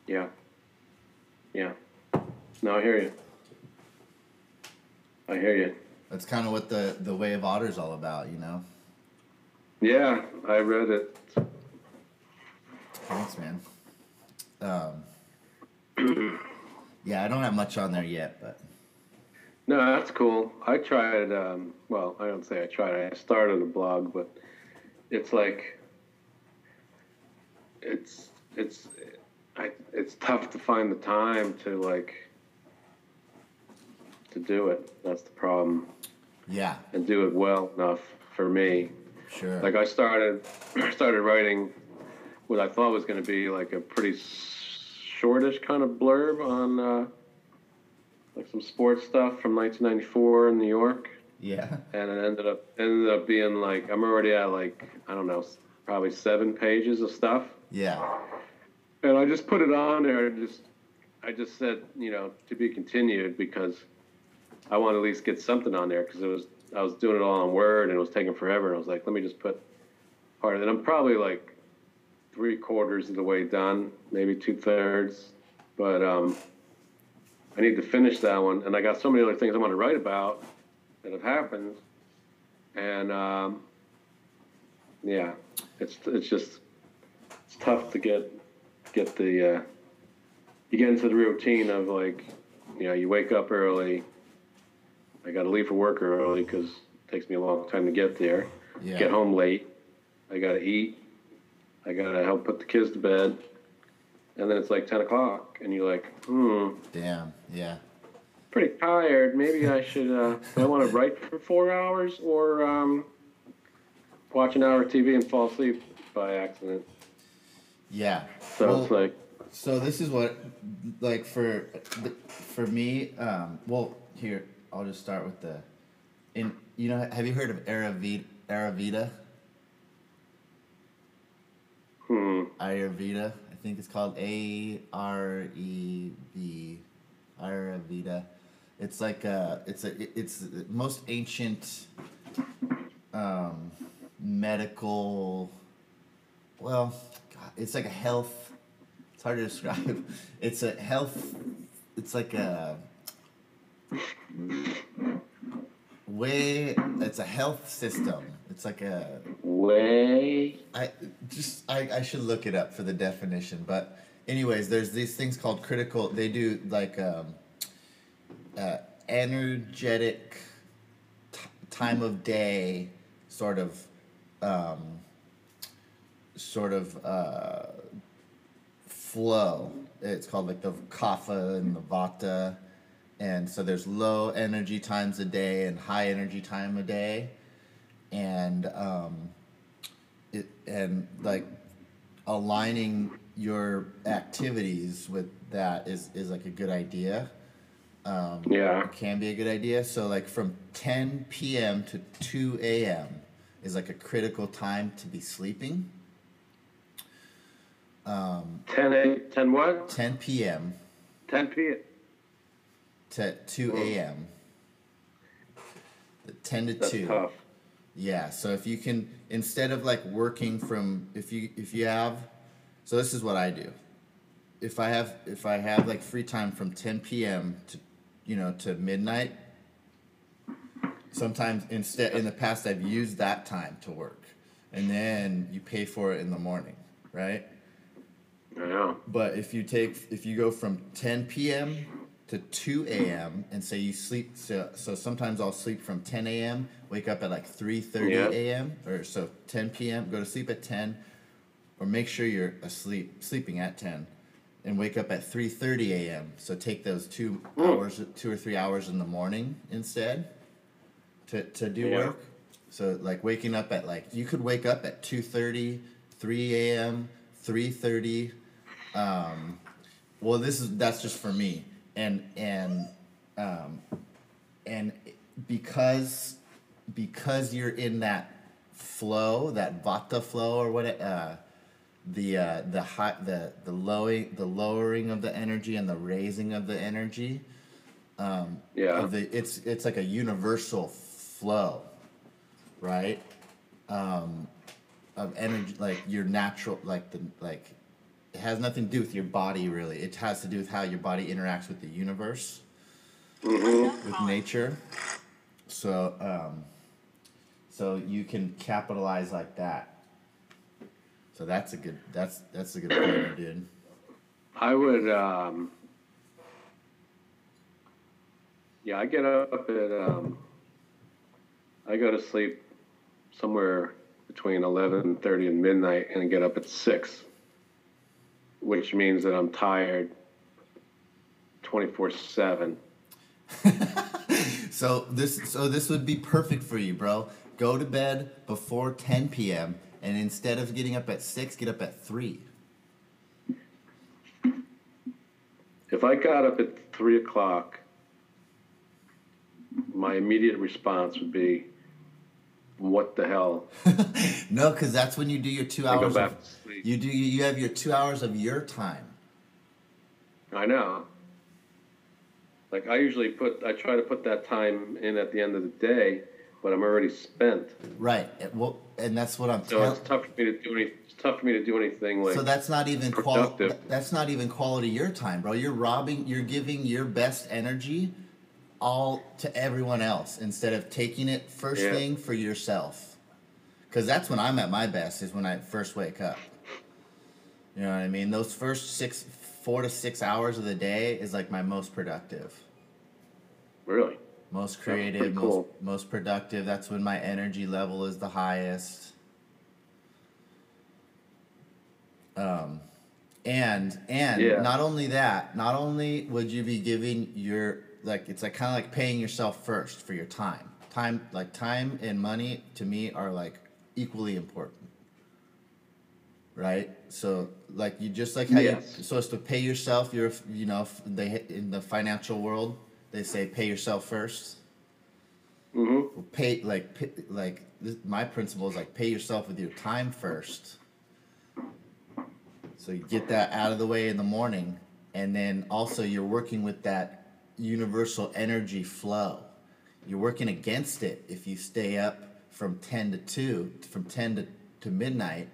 yeah, yeah. No, I hear you. I hear you. that's kind of what the the way of otter is all about you know Yeah, I read it. Thanks, man. Um, yeah, I don't have much on there yet, but No, that's cool. I tried. Um, well, I don't say I tried. I started a blog, but it's like it's it's I, it's tough to find the time to like to do it. That's the problem, Yeah, and do it well enough for me. sure. Like I started started writing what I thought was going to be like a pretty shortish kind of blurb on uh, like some sports stuff from 1994 in New York, yeah, and it ended up ended up being like I'm already at like I don't know probably seven pages of stuff. yeah, And I just put it on there and just, I just said, you know, to be continued because I want to at least get something on there because it was, I was doing it all in Word and it was taking forever. And I was like, let me just put part of it. I'm probably like three quarters of the way done, maybe two thirds. But um, I need to finish that one. And I got so many other things I want to write about that have happened. And um, yeah, it's, it's just, it's tough to get get the uh, you get into the routine of like you know you wake up early i got to leave for work early because it takes me a long time to get there yeah. get home late i got to eat i got to help put the kids to bed. And then it's like 10 o'clock and you're like hmm. Damn, yeah, pretty tired. Maybe i should uh, i want to write for four hours or um, watch an hour of tv and fall asleep by accident. Yeah. so Well, it's like So this is what, like for for me, um, well, here I'll just start with the, in you know, have you heard of Ayurveda? Ayurveda, hmm Ayurveda. I think it's called A R E V, Ayurveda. It's like a, it's a, it's most ancient, um, medical. Well, God, it's like a health. It's hard to describe. It's a health. It's like a way. It's a health system. It's like a. way I just I, I should look it up for the definition, but anyways, there's these things called critical. They do like um, uh, energetic t- time of day, sort of, um, sort of uh, flow. It's called like the kapha and the vata, and so there's low energy times a day and high energy time a day, and um, it and like aligning your activities with that is is like a good idea. Um, Yeah. it can be a good idea. So like from 10 p.m. to 2 a.m. is like a critical time to be sleeping. Um, 10 a 10 what 10 p.m. 10 p to 2 a.m. The 10 to that's 2. tough Yeah, so if you can instead of like working from if you if you have so this is what I do. If I have if I have like free time from 10 p.m. to you know to midnight sometimes instead in the past I've used that time to work and then you pay for it in the morning, right? I know But if you take if you go from 10 p.m. to 2 a.m. and say you sleep so, so sometimes I'll sleep from 10 a.m. wake up at like 3:30 Yeah. a.m. or so 10 p.m. go to sleep at 10 or make sure you're asleep sleeping at 10 and wake up at 3:30 a.m. so take those 2 Mm. hours 2 or 3 hours in the morning instead to to do Yeah. work so like waking up at like you could wake up at 2:30 3 a.m. 3:30 um, well this is that's just for me and and um, and because because you're in that flow that vata flow or what it, uh, the uh, the high the the lowering the lowering of the energy and the raising of the energy um, Yeah. the, it's it's like a universal flow right um, of energy like your natural like the like it has nothing to do with your body really. It has to do with how your body interacts with the universe with nature. So um so you can capitalize like that. So that's a good that's that's a good point dude I would, um, yeah, I get up at, um, I go to sleep somewhere between 11.30 and midnight and get up at 6. Which means that I'm tired 24 seven. So this so this would be perfect for you, bro. Go to bed before 10 p.m. and instead of getting up at 6, get up at 3. If I got up at three o'clock, my immediate response would be, "What the hell?" No, cuz that's when you do your 2 I go hours back of, to sleep. you do you have your 2 hours of your time. I know. Like I usually put, I try to put that time in at the end of the day, but I'm already spent. Right. And, well, and that's what I'm So telling it's tough for me to do any. It's tough for me to do anything like. So that's not even quality. That's not even quality your time, bro. You're robbing. You're giving your best energy all to everyone else instead of taking it first Yeah. thing for yourself. Because that's when I'm at my best. Is when I first wake up. You know what I mean? Those first six, four to six hours of the day is like my most productive, really. most creative, most most productive. That's when my energy level is the highest. Um, and and Yeah. not only that, not only would you be giving your like it's like kind of like paying yourself first for your time. Time like time and money to me are like equally important. Right? So like you just like how Yes. you're supposed to pay yourself, you're you know, they in the financial world, they say pay yourself first Mm-hmm. pay like pay, like this, my principle is like pay yourself with your time first so you get that out of the way in the morning and then also you're working with that universal energy flow. You're working against it if you stay up from 10 to 2 from 10 to, to midnight.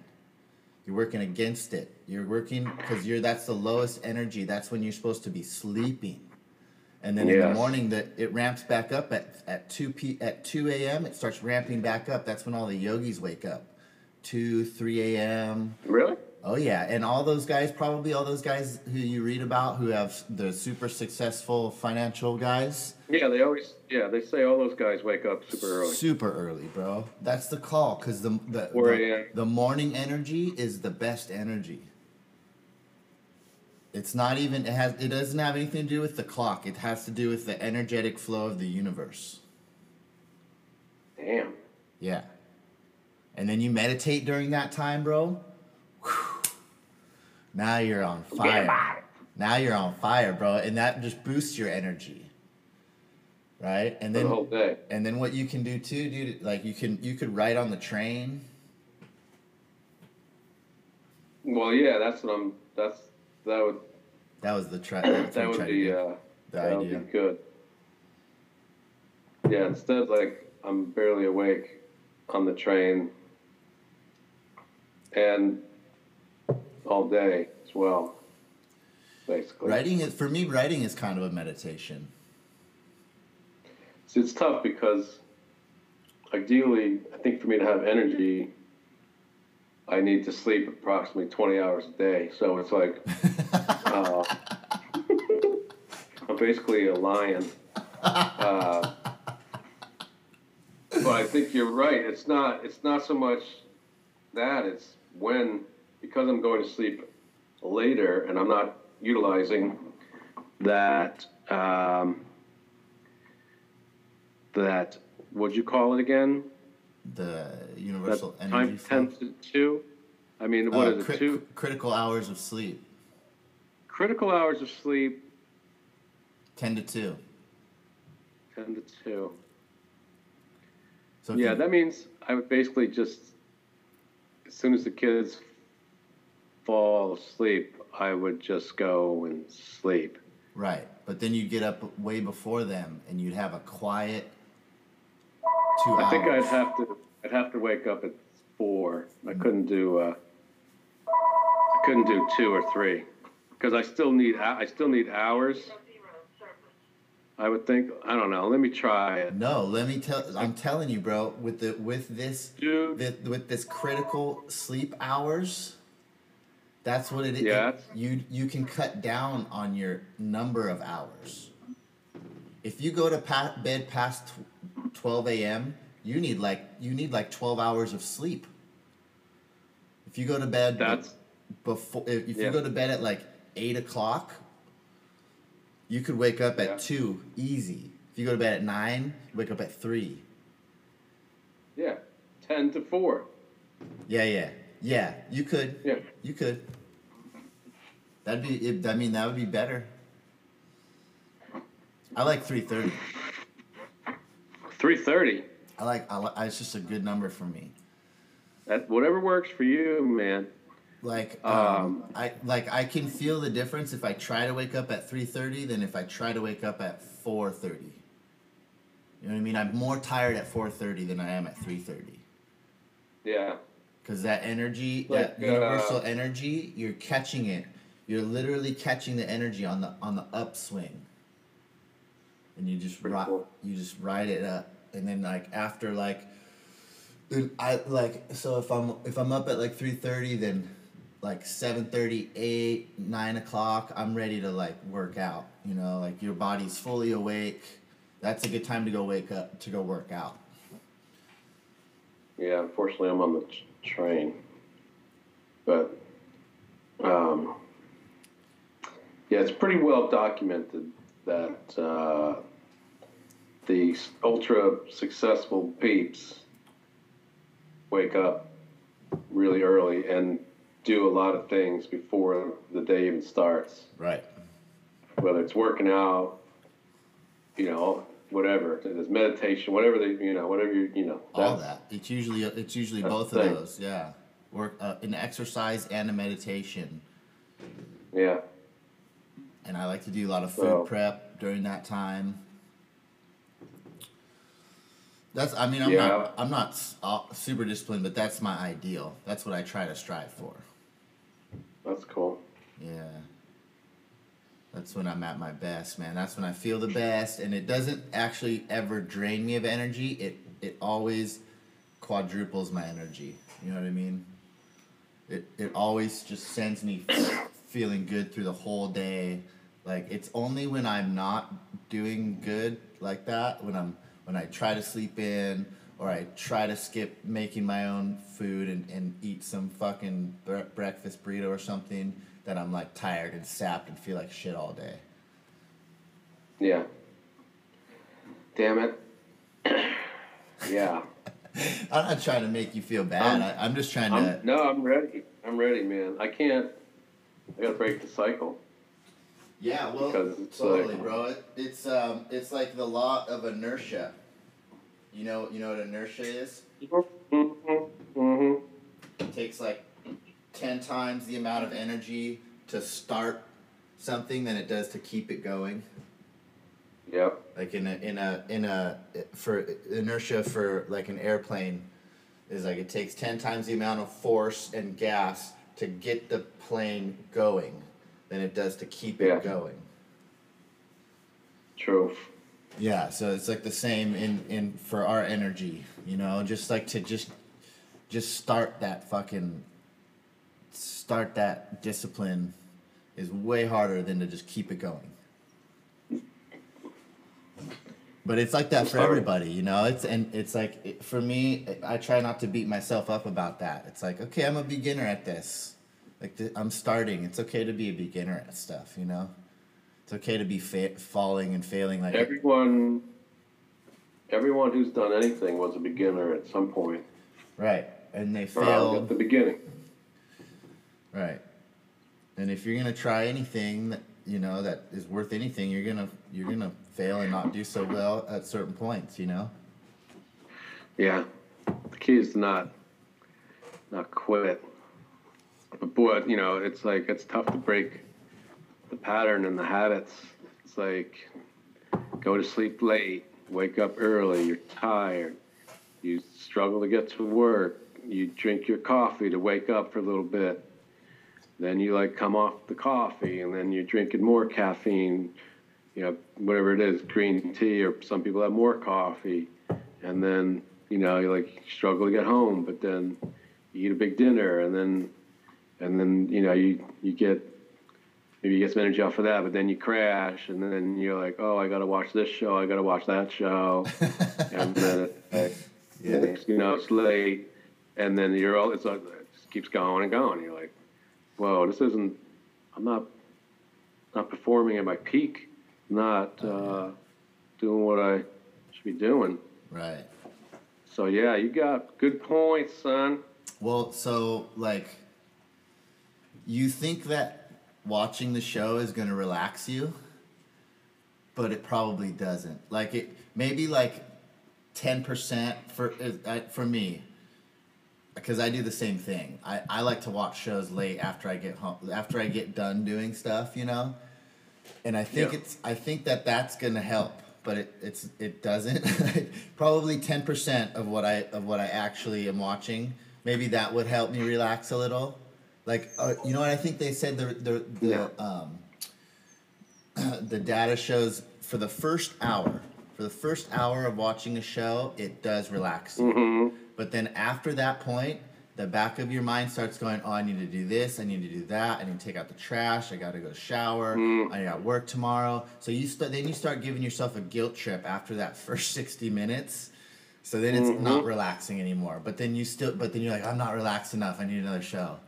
You're working against it. You're working because you're that's the lowest energy. That's when you're supposed to be sleeping. And then in the morning that it ramps back up at, at 2 p at 2 a.m it starts ramping back up. That's when all the yogis wake up. 2 3 a.m Really? Oh yeah and all those guys probably all those guys who you read about who have the super successful financial guys Yeah, they always. Yeah, they say all those guys wake up super early. super early bro that's the call because the the, the the morning energy is the best energy it's not even it has it doesn't have anything to do with the clock it has to do with the energetic flow of the universe Damn. Yeah. And then you meditate during that time, bro. Now you're on fire. Now you're on fire, bro, and that just boosts your energy. Right? And the then day. and then what you can do too, dude, like you can you could ride on the train. Well, yeah, that's what I'm. That's that would That was the try. that's what that would be uh, the that would idea. be good. Yeah, instead like I'm barely awake on the train and all day as well, basically. Writing is for me. Writing is kind of a meditation. So it's tough because ideally, I think for me to have energy, I need to sleep approximately 20 hours a day. So it's like uh, I'm basically a lion. Uh, but I think you're right. It's not. It's not so much that. It's when because I'm going to sleep later and I'm not utilizing that. Um, that what'd you call it again? the That universal energy time flow. ten to two. I mean, what Uh, is it? crit- Two critical hours of sleep. critical hours of sleep. Ten to two. Ten to two. So Yeah, you- that means I would basically just as soon as the kids fall asleep, I would just go and sleep. Right, but then you'd get up way before them, and you'd have a quiet two I hours. think I'd have to. I'd have to wake up at four. I couldn't do. Uh, I couldn't do two or three because I still need. I still need hours. I would think. I don't know. Let me try it, No, let me tell. I'm telling you, bro. With the with this dude. with, with this critical sleep hours, that's what it is. Yeah. You you can cut down on your number of hours. If you go to pa- bed past tw- 12 a.m., you need like you need like 12 hours of sleep. If you go to bed, That's before if, if Yeah. you go to bed at like eight o'clock, you could wake up at Yeah. two easy. If you go to bed at nine, wake up at three. Yeah, ten to four. Yeah, yeah, yeah. You could. Yeah. You could. That'd be. It, I mean, that would be better. I like three thirty. Three thirty. I like. I like. It's just a good number for me. That whatever works for you, man. Like, um, I like. I can feel the difference if I try to wake up at three thirty than if I try to wake up at four thirty. You know what I mean? I'm more tired at four thirty than I am at three thirty. Yeah. Because that energy, Like, that universal uh, energy, you're catching it. You're literally catching the energy on the on the upswing. And you just ri- cool. you just ride it up, and then like after like, then I like so if I'm if I'm up at like three thirty, then like 7.30 8 9 o'clock i'm ready to like work out you know like your body's fully awake that's a good time to go wake up to go work out Yeah, unfortunately, I'm on the train. But, um, yeah, it's pretty well documented that uh, these ultra successful peeps wake up really early and do a lot of things before the day even starts. right Whether it's working out, you know, whatever it is, meditation, whatever they, you know, whatever you, you know, all that it's usually it's usually both of those yeah work uh, an exercise and a meditation Yeah. and i like to do a lot of food So- prep during that time that's i mean i'm Yeah. not i'm not uh, super disciplined but that's my ideal that's what i try to strive for That's cool. Yeah. That's when I'm at my best, man. That's when I feel the best and it doesn't actually ever drain me of energy. It it always quadruples my energy. You know what I mean? It it always just sends me feeling good through the whole day. Like it's only when I'm not doing good like that, when I'm when I try to sleep in or I try to skip making my own food and, and eat some fucking bre- breakfast burrito or something that I'm like tired and sapped and feel like shit all day. Yeah. Damn it. yeah. I'm not trying to make you feel bad. Um, I, I'm just trying I'm, to. no, I'm ready. I'm ready, man. I can't. I gotta break the cycle. Yeah, well, totally, like- bro. It, it's um, it's like the law of inertia. You know, you know what inertia is? Mm-hmm. hmm It takes like ten times the amount of energy to start something than it does to keep it going. Yep. Like in a in a in a for inertia for like an airplane is like it takes ten times the amount of force and gas to get the plane going than it does to keep it Yeah. going. True. Yeah, so it's like the same in in for our energy, you know, just like to just just start that fucking start that discipline is way harder than to just keep it going. But it's like that for everybody, you know. It's and it's like it, for me, I try not to beat myself up about that. It's like, okay, I'm a beginner at this. Like th- I'm starting. It's okay to be a beginner at stuff, you know. It's okay to be fa- falling and failing like Everyone. Everyone who's done anything was a beginner at some point. right, and they failed at the beginning. Right. And if you're gonna try anything that you know that is worth anything, you're gonna you're gonna fail and not do so well at certain points, you know. Yeah. The key is to not not quit. But boy, you know, it's like it's tough to break the pattern and the habits. It's like go to sleep late, wake up early, you're tired, you struggle to get to work, you drink your coffee to wake up for a little bit. Then you like come off the coffee and then you're drinking more caffeine, you know, whatever it is, green tea or some people have more coffee. And then, you know, you like struggle to get home, but then you eat a big dinner and then and then, you know, you you get maybe you get some energy off of that, but then you crash and then you're like, Oh, I gotta watch this show, I gotta watch that show and then Yeah. you know, it's late and then you're all it's like it just keeps going and going. You're like whoa, this isn't. I'm not not performing at my peak. Not uh, doing what I should be doing. Right. So yeah, you got good points, son. Well, so like, you think that watching the show is gonna relax you, but it probably doesn't. Like it, maybe like ten percent for uh, for me, because I do the same thing. I, I like to watch shows late after I get home, after I get done doing stuff, you know. And I think Yeah. it's I think that that's gonna help, but it it's it doesn't. Probably ten percent of what I of what I actually am watching. Maybe that would help me relax a little. Like uh, you know what I think they said the the the Yeah. um, the data shows for the first hour for the first hour of watching a show it does relax. Mm-hmm. But then after that point, the back of your mind starts going, oh, I need to do this, I need to do that, I need to take out the trash, I got to go shower, Mm. I got work tomorrow. So you start, then you start giving yourself a guilt trip after that first sixty minutes. So then it's not Mhm. relaxing anymore. But then you still, but then you're like, I'm not relaxed enough. I need another show,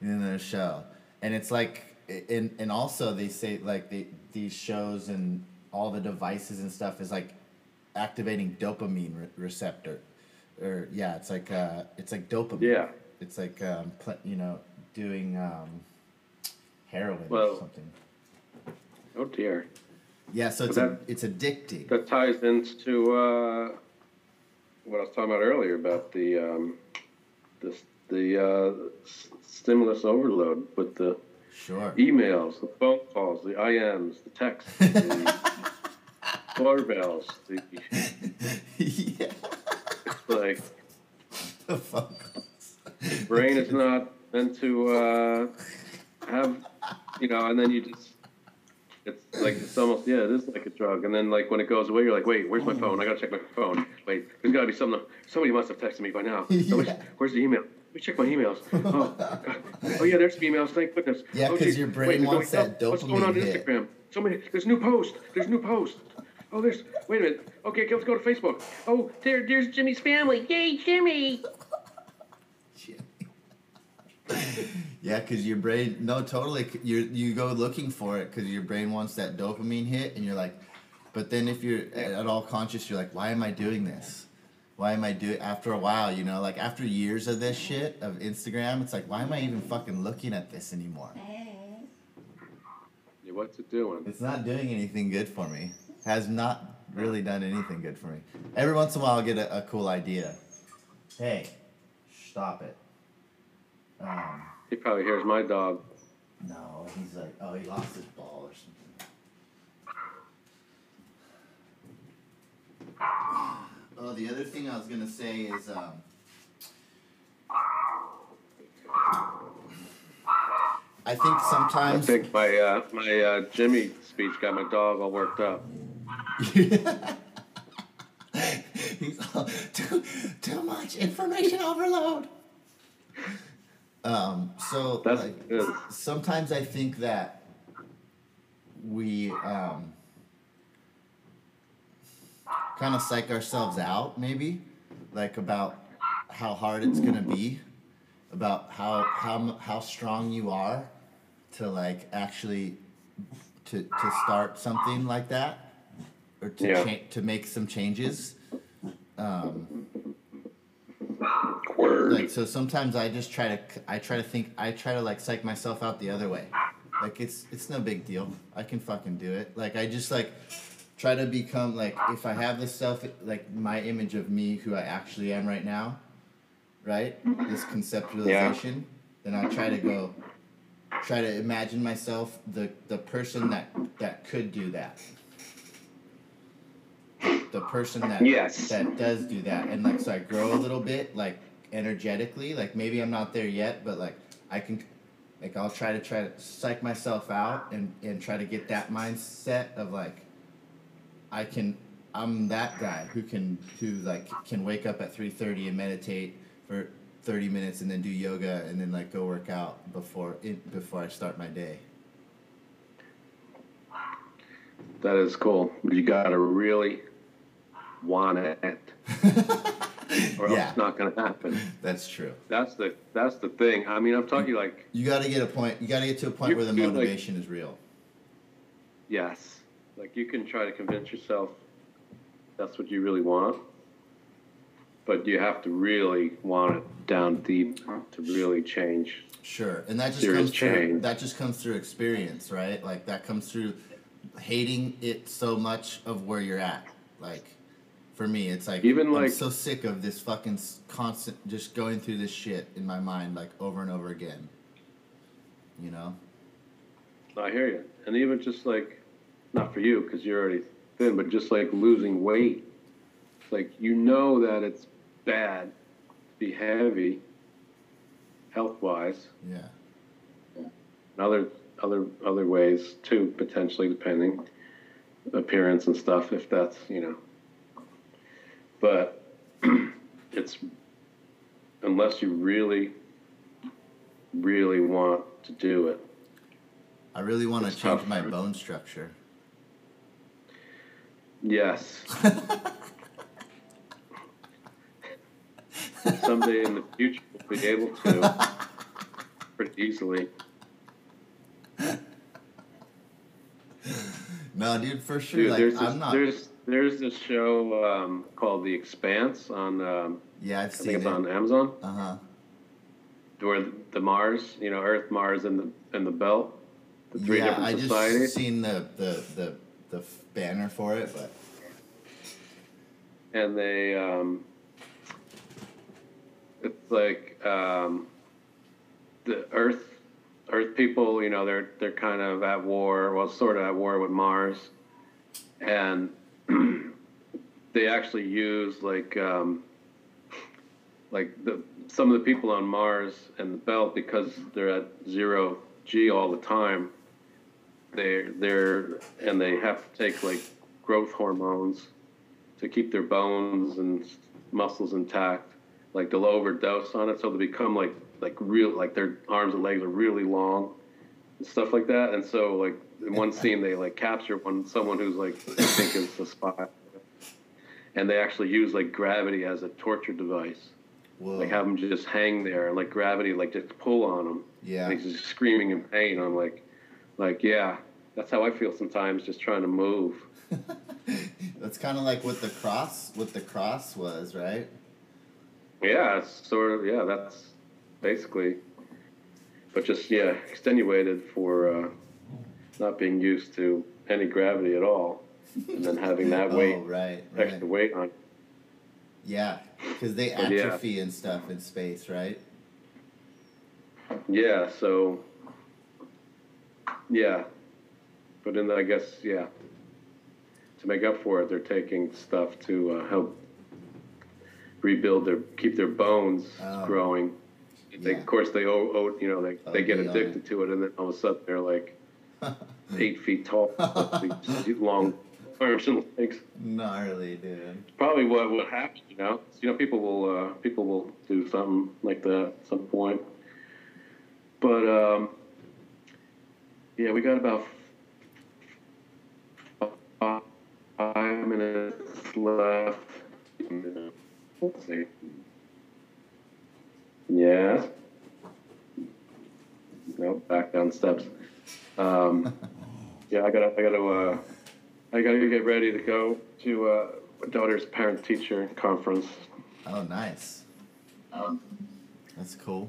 I need another show. And it's like, and and also they say like the these shows and all the devices and stuff is like activating dopamine re- receptor or yeah it's like uh it's like dopamine Yeah. it's like um pl- you know doing um heroin or something Oh dear. yeah so it's But a, it's addicting That ties into uh, what I was talking about earlier about the um, the the uh, s- stimulus overload with the sure emails, the phone calls, the IMs, the texts, the doorbells. The, yeah like the brain is not meant to uh, have, you know, and then you just. It's like it's almost yeah, it is like a drug, and then like when it goes away, you're like, wait, where's my phone? I gotta check my phone. Wait, there's gotta be something. Somebody must have texted me by now. Yeah. Where's the email? Let me check my emails. Oh, God. oh yeah, there's some emails. Thank goodness. Yeah, Oh, 'cause geez. your brain Wait, wants that What's going on on hit. Instagram? Somebody, there's new post. There's new post. Oh, there's. Wait a minute. Okay, let's go to Facebook. Oh, there, there's Jimmy's family. Yay, Jimmy! yeah because your brain no totally c- you you go looking for it because your brain wants that dopamine hit and you're like but then if you're at at all conscious you're like why am i doing this why am i doing after a while you know like after years of this shit of instagram it's like why am i even fucking looking at this anymore Yeah, what's it doing? it's not doing anything good for me has not really done anything good for me every once in a while i'll get a, a cool idea hey stop it um, He probably hears my dog. No, he's like, oh, he lost his ball or something. Oh, the other thing I was gonna say is, um, I think sometimes. I think my uh, my uh, Jimmy speech got my dog all worked up. Too too much information overload. Um. So That's like, good. sometimes I think that we um, kind of psych ourselves out, maybe, like about how hard it's gonna be, about how how how strong you are to like actually to to start something like that or to Yeah. cha- to make some changes. Um, Word. like so sometimes i just try to i try to think i try to like psych myself out the other way like it's it's no big deal i can fucking do it like i just like try to become like if i have this stuff like my image of me who i actually am right now right this conceptualization Yeah. then i try to go try to imagine myself the the person that that could do that the person that Yes. that does do that and like so i grow a little bit like energetically like maybe i'm not there yet but like i can like i'll try to try to psych myself out and and try to get that mindset of like i can i'm that guy who can who like can wake up at 3.30 and meditate for 30 minutes and then do yoga and then like go work out before it before i start my day That is cool. You gotta really want it. or Yeah. else it's not going to happen. That's true. That's the that's the thing. I mean, I'm talking like You got to get a point. You got to get to a point where the feel like- motivation is real. yes, like you can try to convince yourself that's what you really want, but you have to really want it down deep to really change. Sure, and that just comes through. change. That just comes through experience, right? Like that comes through hating it so much of where you're at. Like for me, it's like Even I'm like- so sick of this fucking constant just going through this shit in my mind like over and over again. You know? I hear you, and even just like not for you because you're already thin, but just like losing weight, like you know that it's bad, to be heavy, health wise. Yeah. and other other other ways too potentially depending appearance and stuff if that's you know but it's unless you really really want to do it I really want to change my bone structure. yes someday in the future we'll be able to pretty easily No, dude, for sure. Dude, like I'm not. there's there's this show um, called The Expanse on um, yeah, I've I seen think it's it. on Amazon, Uh huh. where the Mars, you know, Earth, Mars, and the and the Belt, the three yeah, different I just seen the the the the banner for it, but and they um, it's like um, the Earth Earth people, you know, they're they're kind of at war, well, sort of at war with Mars, and they actually use like um, like the some of the people on Mars and the Belt because they're at zero G all the time. They're they're and they have to take like growth hormones to keep their bones and muscles intact. Like they'll overdose on it, so they become like like real like their arms and legs are really long and stuff like that. And so like in one scene they like capture one someone who's like I think is a spy, and they actually use like gravity as a torture device. whoa. Like have him just hang there and like gravity like just pull on him. yeah. And he's just screaming in pain. I'm like, like yeah, that's how I feel sometimes, just trying to move. That's kind of like what the cross, what the cross was, right? Yeah, it's sort of yeah. That's basically, but just yeah, extenuated for uh, not being used to any gravity at all, and then having that weight, Oh, right, right. extra weight on. Yeah, because they But yeah. atrophy and stuff in space, right? Yeah, so yeah, but then I guess yeah, to make up for it, they're taking stuff to uh, help rebuild their keep their bones Oh. growing. They, Yeah. Of course, they owe, owe you know they, they get addicted to it, and then all of a sudden they're like eight feet tall, these long arms and legs. Gnarly, dude. Probably what what happens, you know. You know, people will uh, people will do something like that at some point. But um, yeah, we got about five minutes left. Let's see. Yeah. Nope, back down steps. Um, yeah, I gotta, I gotta, uh, I gotta get ready to go to uh, my daughter's parent-teacher conference. Oh, nice. That's cool.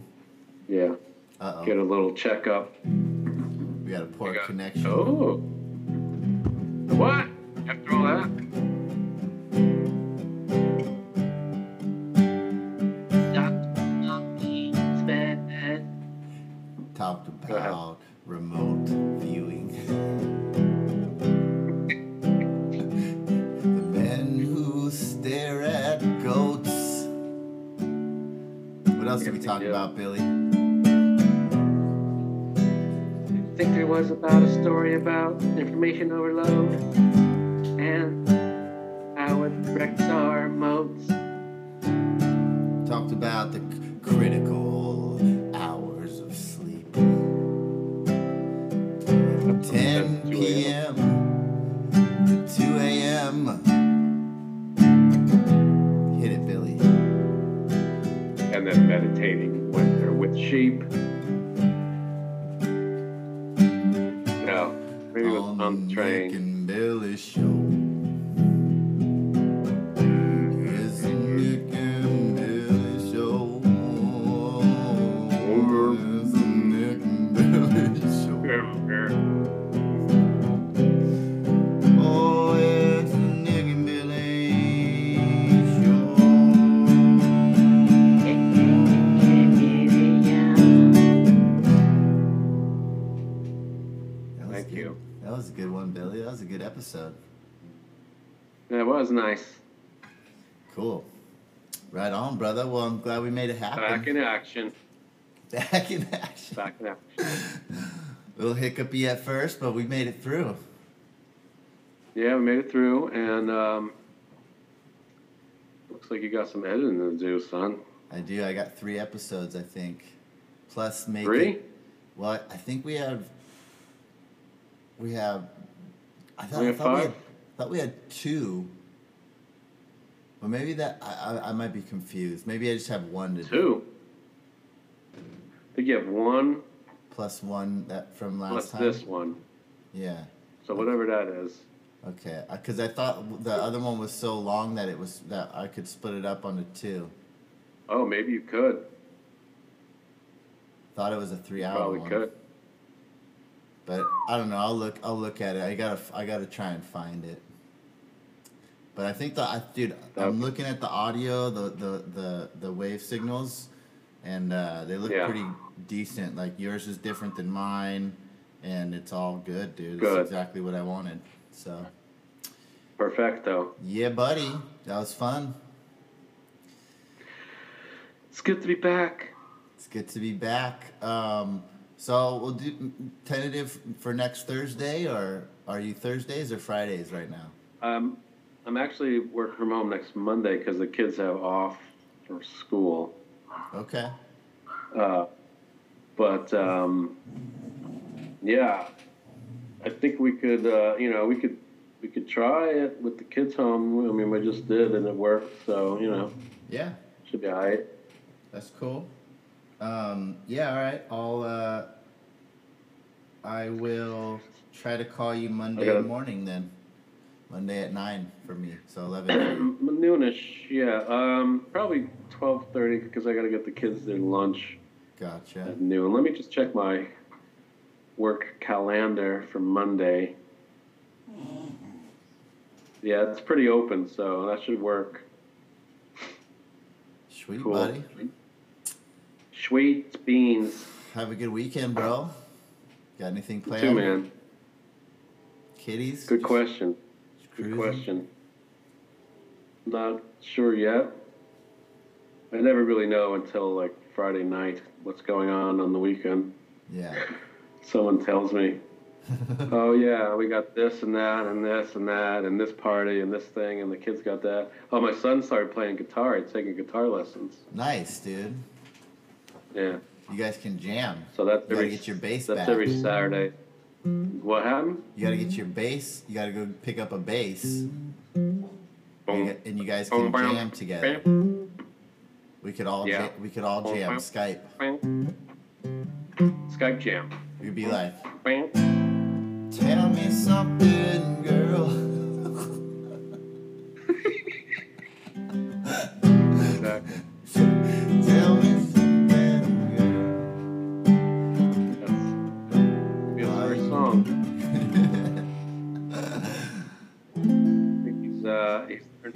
Yeah, Uh-oh. get a little checkup. We got a poor got- connection. Oh, what? After all that? Story about information overload action. Back in action. Back in action. A little hiccupy at first, but we made it through. Yeah, we made it through, and um, looks like you got some editing to do, son. I do. I got three episodes, I think. Plus, make Three? It, well, I think we have. We have. I thought, We I thought we five? had, thought we had two. But maybe that I, I I might be confused. Maybe I just have one to do. Two. Think you have one Plus one that from last plus time. this one. Yeah. So whatever that is. Okay. Uh, because I thought the other one was so long that it was that I could split it up onto two. Oh, maybe you could. Thought it was a three-hour Probably one. could. But I don't know. I'll look. I'll look at it. I gotta. I gotta try and find it. But I think the I, dude. I'm looking at the audio, the the the, the wave signals, and uh, they look Yeah. pretty decent. Like yours is different than mine, and it's all good, dude. Good. It's exactly what I wanted. So Perfecto. yeah, buddy, that was fun. It's good to be back. It's good to be back. Um, so we'll do tentative for next Thursday, or are you Thursdays or Fridays right now? Um, I'm actually working from home next Monday because the kids have off for school. Okay. Uh, but um, yeah, I think we could, uh, you know, we could we could try it with the kids home. I mean, we just did and it worked, so you know, Yeah. should be alright. That's cool. Um, yeah, all right. I'll uh, I will try to call you Monday morning then. Monday at nine for me, so eleven. Noonish, yeah. Um, probably twelve thirty because I got to get the kids their lunch Gotcha. at noon. Let me just check my work calendar for Monday. Yeah, it's pretty open, so that should work. Sweet, Cool. buddy. Sweet beans, Have a good weekend, bro. Got anything planned? too, man. Kitties. Good question. Good question. Not sure yet. I never really know until like Friday night what's going on on the weekend. Yeah. Someone tells me, "Oh yeah, we got this and that and this and that and this party and this thing and the kids got that." Oh, my son started playing guitar. He's taking guitar lessons. nice, dude. Yeah, You guys can jam. so that's You every get your bass that's back. every Saturday. What happened? You gotta get your bass. You gotta go pick up a bass, and you, Boom. and you guys can jam together. We could all Yeah. we could all jam. Skype. Skype jam. We'd be like. "Tell me something, girl."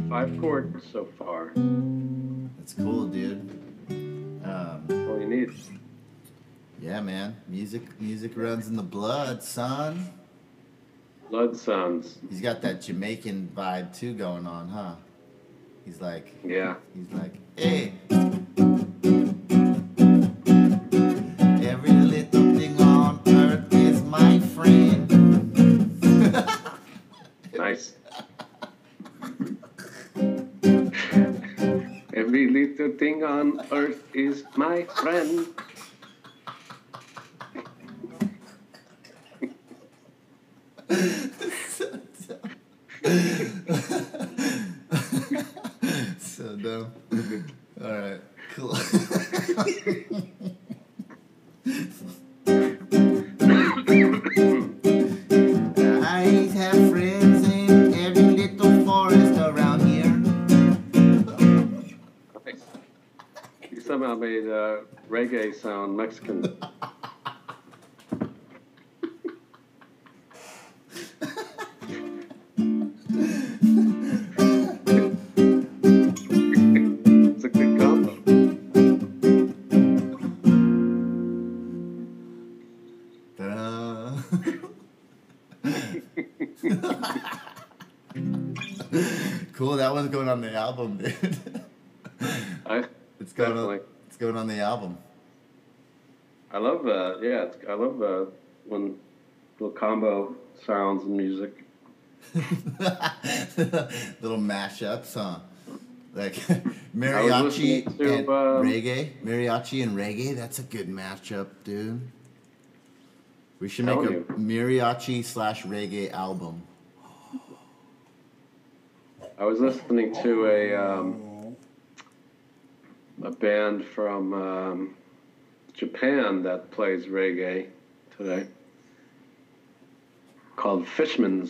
Five chords so far. That's cool, dude. Um, All you need. yeah, man. Music, music runs in the blood, son. Blood Sons. He's got that Jamaican vibe too going on, huh? He's like, Yeah. he's like, hey. My friend. Mexican. it's a good combo. Cool, that one's going on the album, dude. I It's going Definitely. on. It's going on the album. I love uh yeah it's, I love uh when little combo sounds and music. Little mashups, huh? Like mariachi to, and um, reggae. Mariachi and reggae. That's a good matchup, dude. We should make a mariachi slash reggae album. I was listening to a um, a band from um, Japan that plays reggae today called Fishmans.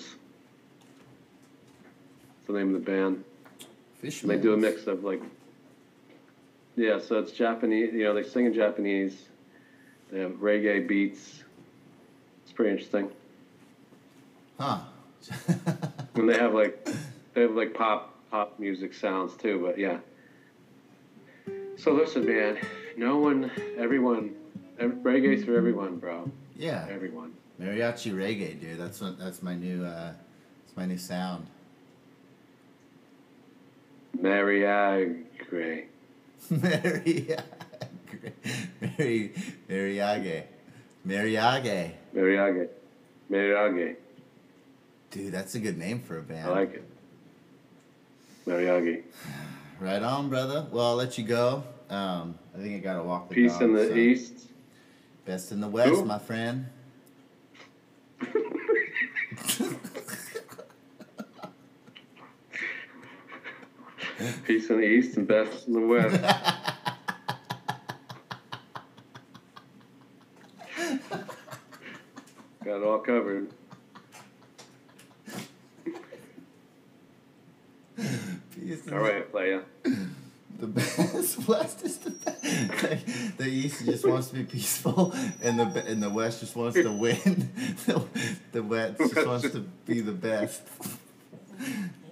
That's the name of the band. Fish. And they do a mix of like, yeah, so it's Japanese. You know, they sing in Japanese. They have reggae beats. It's pretty interesting. Huh. And they have like, they have like pop pop music sounds too. But yeah. So listen, man. No one, everyone, ev- reggae's for everyone, bro. yeah. Everyone. Mariachi reggae, dude. That's what. That's my new. uh It's my new sound. Mariagre. Mariage. Mari. Mariage. Mariage. Mariage. Mariage. Dude, that's a good name for a band. I like it. Mariage. Right on, brother. Well, I'll let you go. Um, I think I gotta walk the Peace dog, in the so- east. Best in the west, Who? my friend. Peace in the east and best in the west. Got it all covered. Peace All right, playa. The west is the best. Like, the east just wants to be peaceful, and the and the west just wants to win. the, the west just wants to be the best.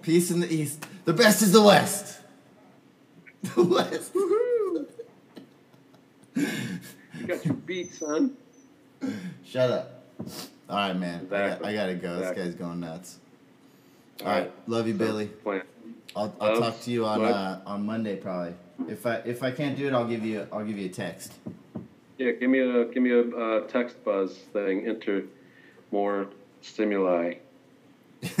Peace in the east. The best is the west. The west. You got your beat, son. Shut up. All right, man. I, got, Exactly. I gotta go. Exactly. This guy's going nuts. All All right. right. Love you, Billy. Plan. I'll, I'll Love, talk to you on uh, on Monday probably. If I if I can't do it, I'll give you I'll give you a text. Yeah, give me a give me a uh, text buzz thing. Enter more stimuli.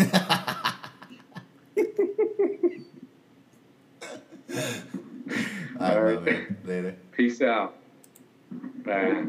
All right, All right. my. Later. Peace out. Bye.